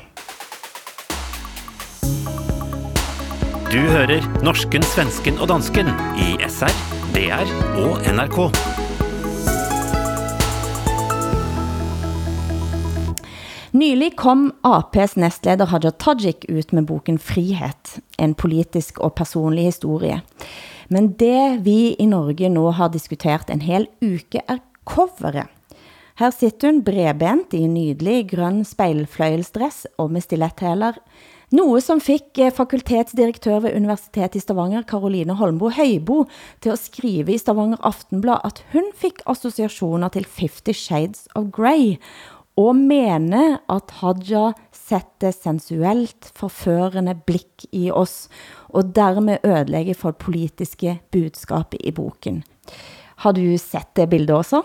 Du hører norsken, svensken og dansken i SR, DR og NRK. Nylig kom APs nestleder Haja Tajik ut med boken Frihet, en politisk och personlig historia. Men det vi i Norge nu har diskuterat en hel uke är coveret. Här sitter hon bredbent i en grön speilfløyelsdress och med stiletthälar. Något som fick eh, fakultetsdirektör vid Universitetet i Stavanger, Caroline Holmbo Höjbo, till att skriva i Stavanger Aftenblad, att hon fick associationer till Fifty Shades of Grey, og mene at Hadja sætter sensuelt forførende blik i oss, og dermed ødelægger for politiske budskap i boken. Har du sett det bildet også?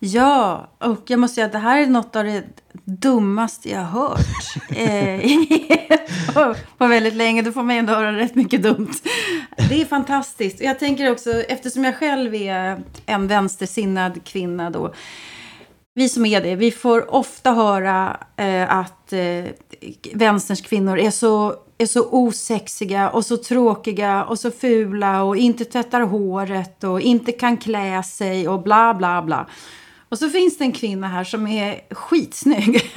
Ja, och jag måste säga att det här är något av det dummaste jag har hört eh, på väldigt länge. Då får man ändå höra rätt mycket dumt. Det är fantastiskt. Jag tänker också, eftersom jag själv är en vänstersinnad kvinna då, vi som är det, vi får ofta höra eh, att eh, vänsterns kvinnor är så, är så osexiga och så tråkiga och så fula och inte tvättar håret och inte kan klä sig och bla bla bla. Och så finns det en kvinna här som är skitsnygg.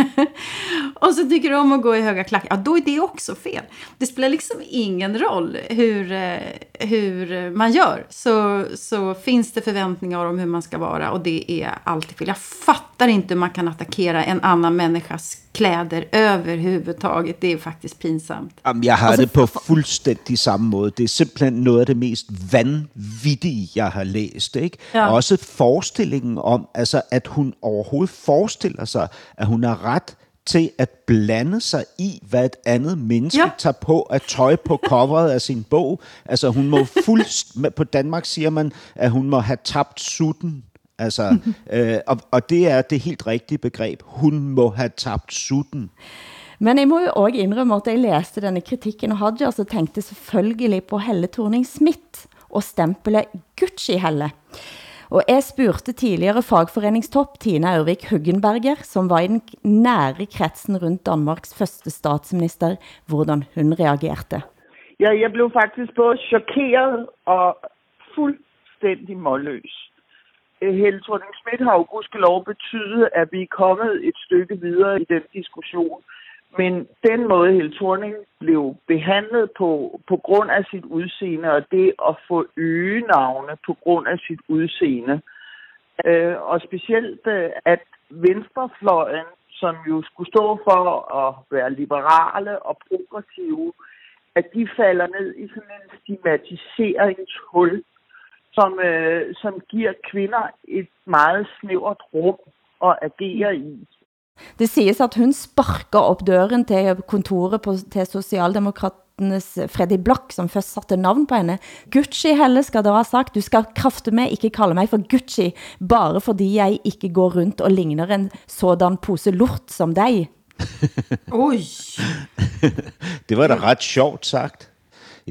och så tycker om att gå i höga klackar. Ja, då är det också fel. Det spelar liksom ingen roll hur, eh, hur man gör. Så, så finns det förväntningar om hur man ska vara. Och det är alltid fel. Jag fattar inte hur man kan attackera en annan människas kläder överhuvudtaget. Det är faktiskt pinsamt. Jamen, jeg har altså, det på fuldstændig samme måde. Det er simpelthen noget af det mest vanvittige, jeg har læst. Ikke? Ja. Også forestillingen om, altså, at hun overhovedet forestiller sig, at hun har ret til at blande sig i, hvad et andet menneske Ja. tager på af tøj på coveret af sin bog. Altså hun må fuldst... På Danmark siger man, at hun må have tabt sutten. Altså, øh, og, og det er det helt rigtige begreb. Hun må have tabt sutten. Men jeg må jo også indrømme at jeg læste denne kritikken af Haja, så tænkte selvfølgelig på Helle Thorning-Smith og stempelet Gucci-Helle. Og jeg spurgte tidligere fagforeningstopp Tina Ørvik Huggenberger, som var i den nære kretsen rundt Danmarks første statsminister, hvordan hun reagerte. Ja, jeg blev faktisk både chokeret og fuldstændig målløs. Øh, Helle thorning Schmidt har jo gudskelov betydet, at vi er kommet et stykke videre i den diskussion. Men den måde, Helle Thorning blev behandlet på, på grund af sit udseende, og det at få øgenavne på grund af sit udseende, øh, og specielt øh, at venstrefløjen, som jo skulle stå for at være liberale og progressive, at de falder ned i sådan en stigmatiseringshul, som, øh, som giver kvinder et meget snævert rum at agere i. Det siges at hun sparker op døren til kontoret på, til Socialdemokraternes Freddy Blok, som først satte navn på henne. Gucci Helle skal da ha sagt, du skal krafte med ikke kalde mig for Gucci, bare fordi jeg ikke går rundt og ligner en sådan pose lort som dig. Oj! Det var da ret sjovt sagt.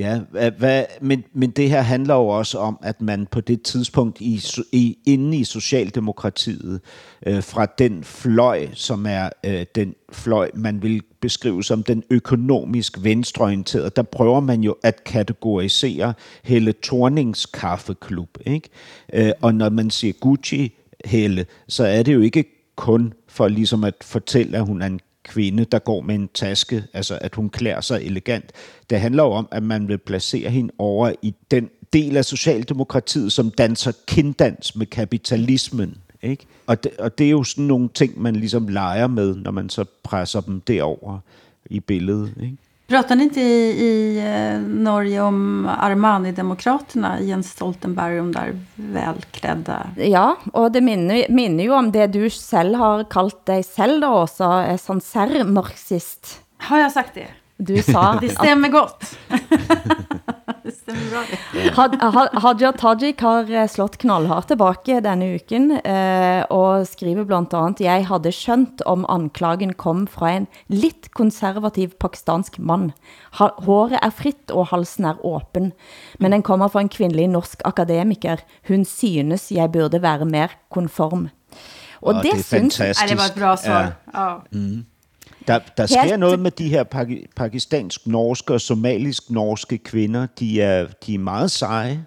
Ja, hvad, men, men det her handler jo også om, at man på det tidspunkt i, i, inde i Socialdemokratiet, øh, fra den fløj, som er øh, den fløj, man vil beskrive som den økonomisk venstreorienterede, der prøver man jo at kategorisere hele Tornings kaffeklub. Ikke? Øh, og når man siger Gucci Helle, så er det jo ikke kun for ligesom at fortælle, at hun er en kvinde, der går med en taske, altså at hun klæder sig elegant. Det handler jo om, at man vil placere hende over i den del af Socialdemokratiet, som danser kinddans med kapitalismen. Ikke? Og, det, og det er jo sådan nogle ting, man ligesom leger med, når man så presser dem derover i billedet. Ikke? Pratar ni inte i, i eh, Norge om Armani-demokraterna, Jens Stoltenberg, de där välklädda? Ja, og det minner, minner jo om det du selv har kaldt dig selv da også, Sancerre-marxist. Har jag sagt det? Du sa Det stämmer gott. det stämmer bra. Had, Ha- Hadia Tajik har eh, slått knallhardt tilbake denne uken, eh, og skriver blandt andet, jeg hadde skjønt om anklagen kom fra en litt konservativ pakistansk mann. Ha, håret er fritt, og halsen er åpen. Men den kommer fra en kvindelig norsk akademiker. Hun synes jeg burde være mer konform. Og Åh, det, det. Nej, det var ett bra svar. Ja. Ja. Mm. Der, der sker Helt- noget med de her paki- pakistansk-norske og somalisk-norske kvinder. De er, de er meget seje.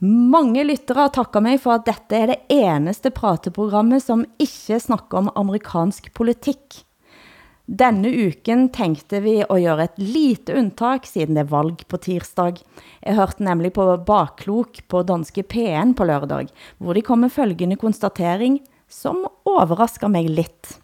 Mange lyttere takker mig for at dette er det eneste prateprogrammet, som ikke snakker om amerikansk politik. Denne uken tænkte vi at gøre et lite undtag, siden det er valg på tirsdag. Jeg hørte nemlig på Bakklok på danske P1 på lørdag, hvor de kom med følgende konstatering, som overrasker mig lidt.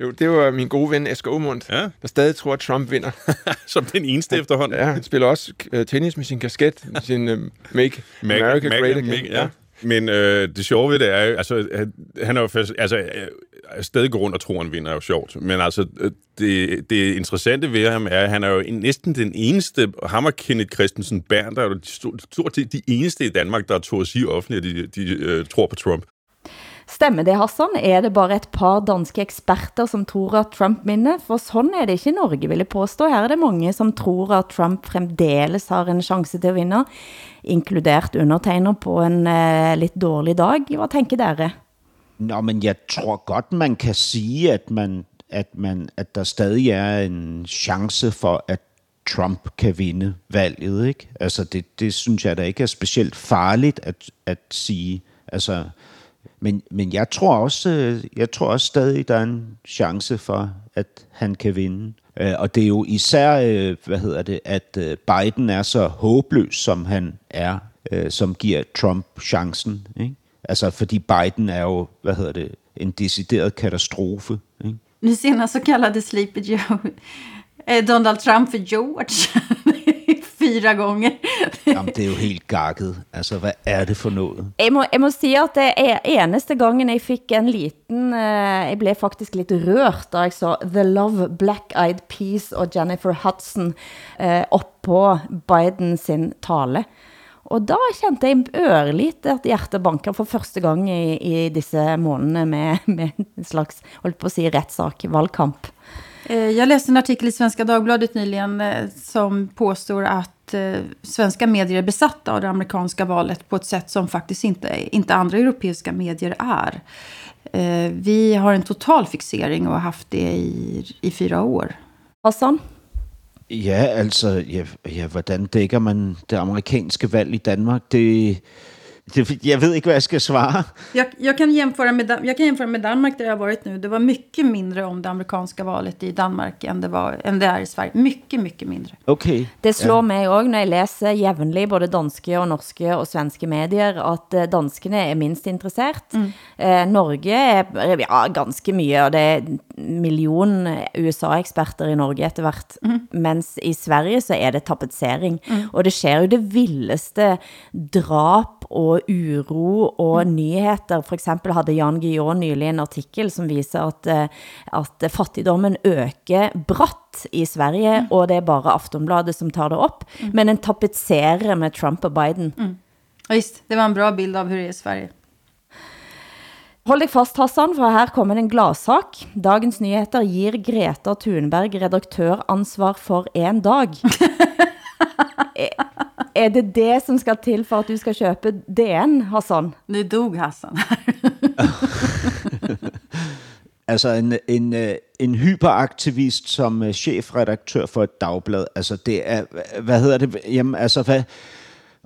Jo, det var min gode ven Asger Aumund, ja. der stadig tror, at Trump vinder. Som den eneste efterhånden. Ja, han spiller også øh, tennis med sin kasket, sin uh, Make America Mag- Great Again. Mag- ja. Men øh, det sjove ved det er jo, altså, han- han er jo fast, altså, øh, stadig går rundt og tror, han vinder er jo sjovt. Men altså, øh, det, det interessante ved ham er, at han er jo en- næsten den eneste, ham og Kenneth Christensen Bern, der er jo stort set de eneste i Danmark, der tog at sige offentligt, at de, de øh, tror på Trump. Stemmer det, Hassan? Er det bare et par danske eksperter som tror at Trump vinner? For sånn er det ikke i Norge, vil jeg påstå. Her er det mange som tror at Trump fremdeles har en chans til å vinne, inkludert undertegner på en eh, litt dårlig dag. Vad tänker dere? Nå, men jeg tror godt, man kan säga at, man, at, man, at der stadig er en chans for, at Trump kan vinde valget. Ikke? Altså det, det synes jeg da ikke er specielt farligt at, at sige. Altså, men, men jeg tror også, øh, jeg tror også stadig, der er en chance for, at han kan vinde. Och og det er jo især, øh, hvad hedder det, at øh, Biden er så håbløs, som han er, øh, som giver Trump chancen. Ikke? Altså, fordi Biden är ju, vad heter det, en deciderad katastrof. Nu senast så kallade Sleepy Joe Donald Trump för George fyra gånger. Jamen, det er jo helt gakket. Altså, hvad er det for noget? Jeg må, jeg må sige, at det er eneste gangen jeg fik en liten... Uh, jeg blev faktisk lidt rørt, da jeg så The Love, Black Eyed Peas og Jennifer Hudson uh, op på Biden sin tale. Og da kjente jeg ørligt at hjertet banker for første gang i, i disse månedene med, med en slags, holdt på at sige, rättssak, valgkamp. Eh, jag läste en artikel i Svenska Dagbladet nyligen eh, som påstår att eh, svenska medier är besatta av det amerikanska valet på ett sätt som faktiskt inte, inte andra europeiska medier är. Vi har en total fixering och har haft det i, i fyra år. Hassan? Ja, altså, ja, ja, hvordan dækker man det amerikanske valg i Danmark? Det, det, jag vet inte vad jag ska svara. Jag, jag, kan jämföra med, jag kan jämföra med Danmark där jag har varit nu. Det var mycket mindre om det amerikanska valet i Danmark än det, var, än det är i Sverige. Mycket, mycket mindre. Okay. Det slår ja. mig också när jag läser jævnlig både danske och norska och svenska medier att eh, danskarna är minst intresserade. Mm. Eh, Norge är ja, ganska mycket och det är miljon USA-experter i Norge efter hvert. Mm. Mens i Sverige så är det tapetsering. Mm. Och det sker ju det vildeste drap och uro och mm. nyheter. For eksempel hadde Jan Guillaume nylig en artikel som visar att, eh, att fattigdomen ökar bratt i Sverige, mm. och det är bara Aftonbladet som tar det upp. Mm. Men en tapetserer med Trump och Biden. Mm. Ja, just, det var en bra bild av hur det är i Sverige. Hold deg fast, Hassan, for her kommer en gladsak. Dagens Nyheter gir Greta Thunberg redaktøransvar for en dag. är det det som ska till för att du ska köpa DN, Hassan? Nu dog Hassan. altså en, en, øh, en hyperaktivist som øh, chefredaktør for et dagblad, altså det er, hvad hedder det, jamen altså hvad,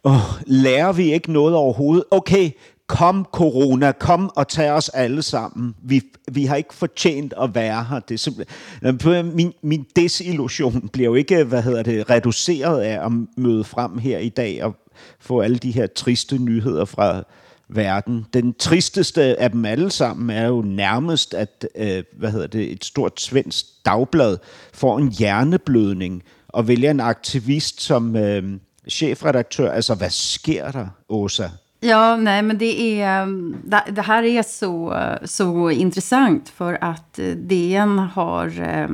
oh, lærer vi ikke noget overhovedet? Okay, kom corona, kom og tag os alle sammen. Vi, vi har ikke fortjent at være her. Det er simpelthen, min, min desillusion bliver jo ikke, hvad hedder det, reduceret af at møde frem her i dag og få alle de her triste nyheder fra verden. Den tristeste af dem alle sammen er jo nærmest, at øh, hvad hedder det, et stort svensk dagblad får en hjerneblødning og vælger en aktivist som øh, chefredaktør. Altså, hvad sker der, Åsa? Ja, nej, men det, är, det här är så, så intressant för att eh, DN har eh,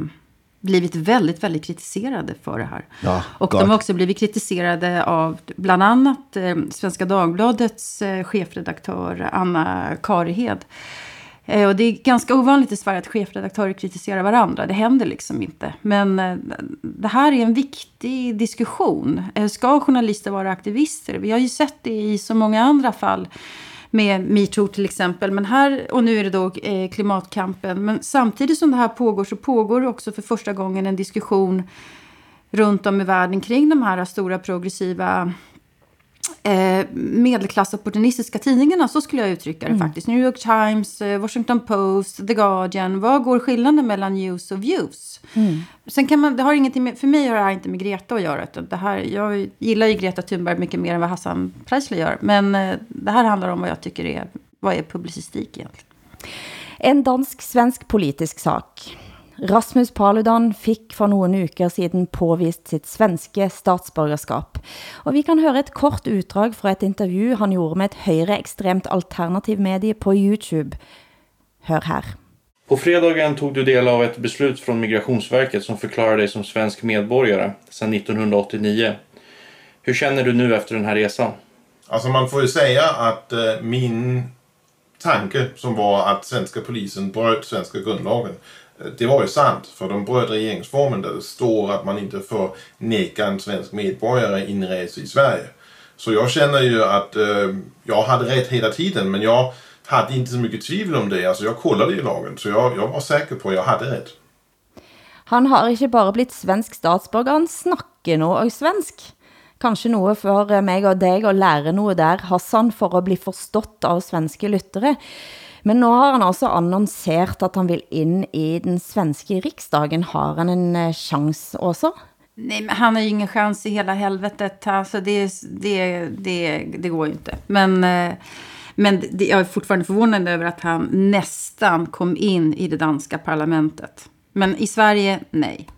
blivit väldigt, väldigt kritiserade för det här. Ja, och God. de har också blivit kritiserade av bland annat eh, Svenska Dagbladets chefredaktör Anna Karihed. Eh, och det är ganska ovanligt i Sverige att chefredaktörer kritiserar varandra. Det händer liksom inte. Men eh, det här är en viktig diskussion. Eh, ska journalister vara aktivister? Vi har ju sett det i så många andra fall. Med metoo till exempel. Men här, och nu är det då klimatkampen. Men samtidigt som det här pågår så pågår det också för första gången en diskussion runt om i världen kring de här stora progressiva eh, medelklassopportunistiska tidningarna, så skulle jag uttrycka det mm. faktiskt. New York Times, eh, Washington Post, The Guardian. Vad går skillnaden mellan news och views? Mm. Sen kan man, det har ingenting med, för mig har det här inte med Greta att göra. Det här, jag gillar ju Greta Thunberg mycket mer än vad Hassan Preisler gör. Men eh, det här handlar om vad jag tycker är, vad är publicistik egentligen. En dansk-svensk politisk sak. Rasmus Paludan fick för några uker sedan påvist sitt svenska statsborgerskap. Och vi kan höra ett kort utdrag från ett intervju han gjorde med ett högerextremt alternativmedie på Youtube. Hör här. På fredagen tog du del av ett beslut från Migrationsverket som förklarar dig som svensk medborgare sedan 1989. Hur känner du nu efter den här resan? Alltså man får ju säga att eh, min tanke som var att svenska polisen bröt svenska grundlagen. Det var ju sant, för de bröt regeringsformen där det står att man inte får neka en svensk medborgare inresa i Sverige. Så jag känner ju att eh, jag hade rätt hela tiden, men jag hade inte så mycket tvivel om det. Alltså jag kollade ju lagen, så jag, jag var säker på att jag hade rätt. Han har inte bara blivit svensk statsborger, han snakker nå og svensk. Kanske något för mig och dig att lära något där, Hassan, för att bli förstått av svenska lyttere. Men nå har han altså annonsert at han vil inn i den svenske riksdagen. Har han en eh, chans også? Nej, men han har ju ingen chans i hela helvetet. Alltså det, det, det, det går ju inte. Men, eh, men det, jag är fortfarande förvånad över att han nästan kom in i det danska parlamentet. Men i Sverige, nej.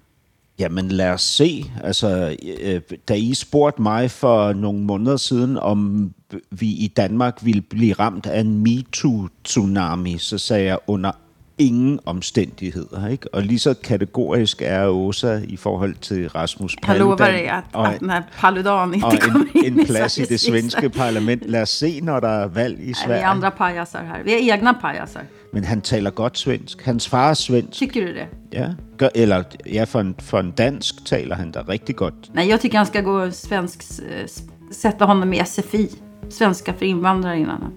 Jamen lad os se. Altså, øh, da I spurgte mig for nogle måneder siden, om vi i Danmark ville blive ramt af en MeToo-tsunami, så sagde jeg under ingen omstændigheder. Ikke? Og lige så kategorisk er Åsa i forhold til Rasmus Paludan. Jag lovar dig att, og, den här Paludan inte kommer en, in en plads i det svenske riksdag. parlament. Lad os se, når der er valg i Nej, vi Sverige. är andra pajasar här. Vi är egna pajasar. Men han taler godt svensk. Hans far er svensk. Tycker du det? Ja, gør, eller ja, for en, for en dansk taler han da rigtig godt. Nej, jag tycker han ska gå svensk, sätta honom i SFI. Svenska för invandrare innan.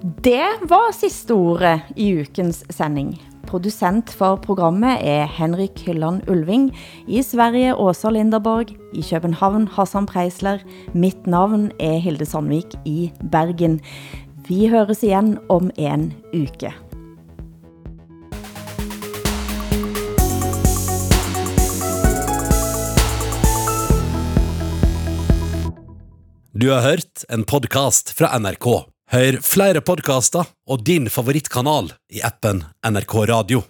Det var sista ordet i ukens sändning. Producent för programmet är Henrik Hylland Ulving. I Sverige Åsa Linderborg. I Köpenhamn Hassan Preisler. Mitt namn är Hilde Sandvik i Bergen. Vi hörs igen om en uke. Du har hørt en podcast fra NRK. Hør flere podcaster og din favorittkanal i appen NRK Radio.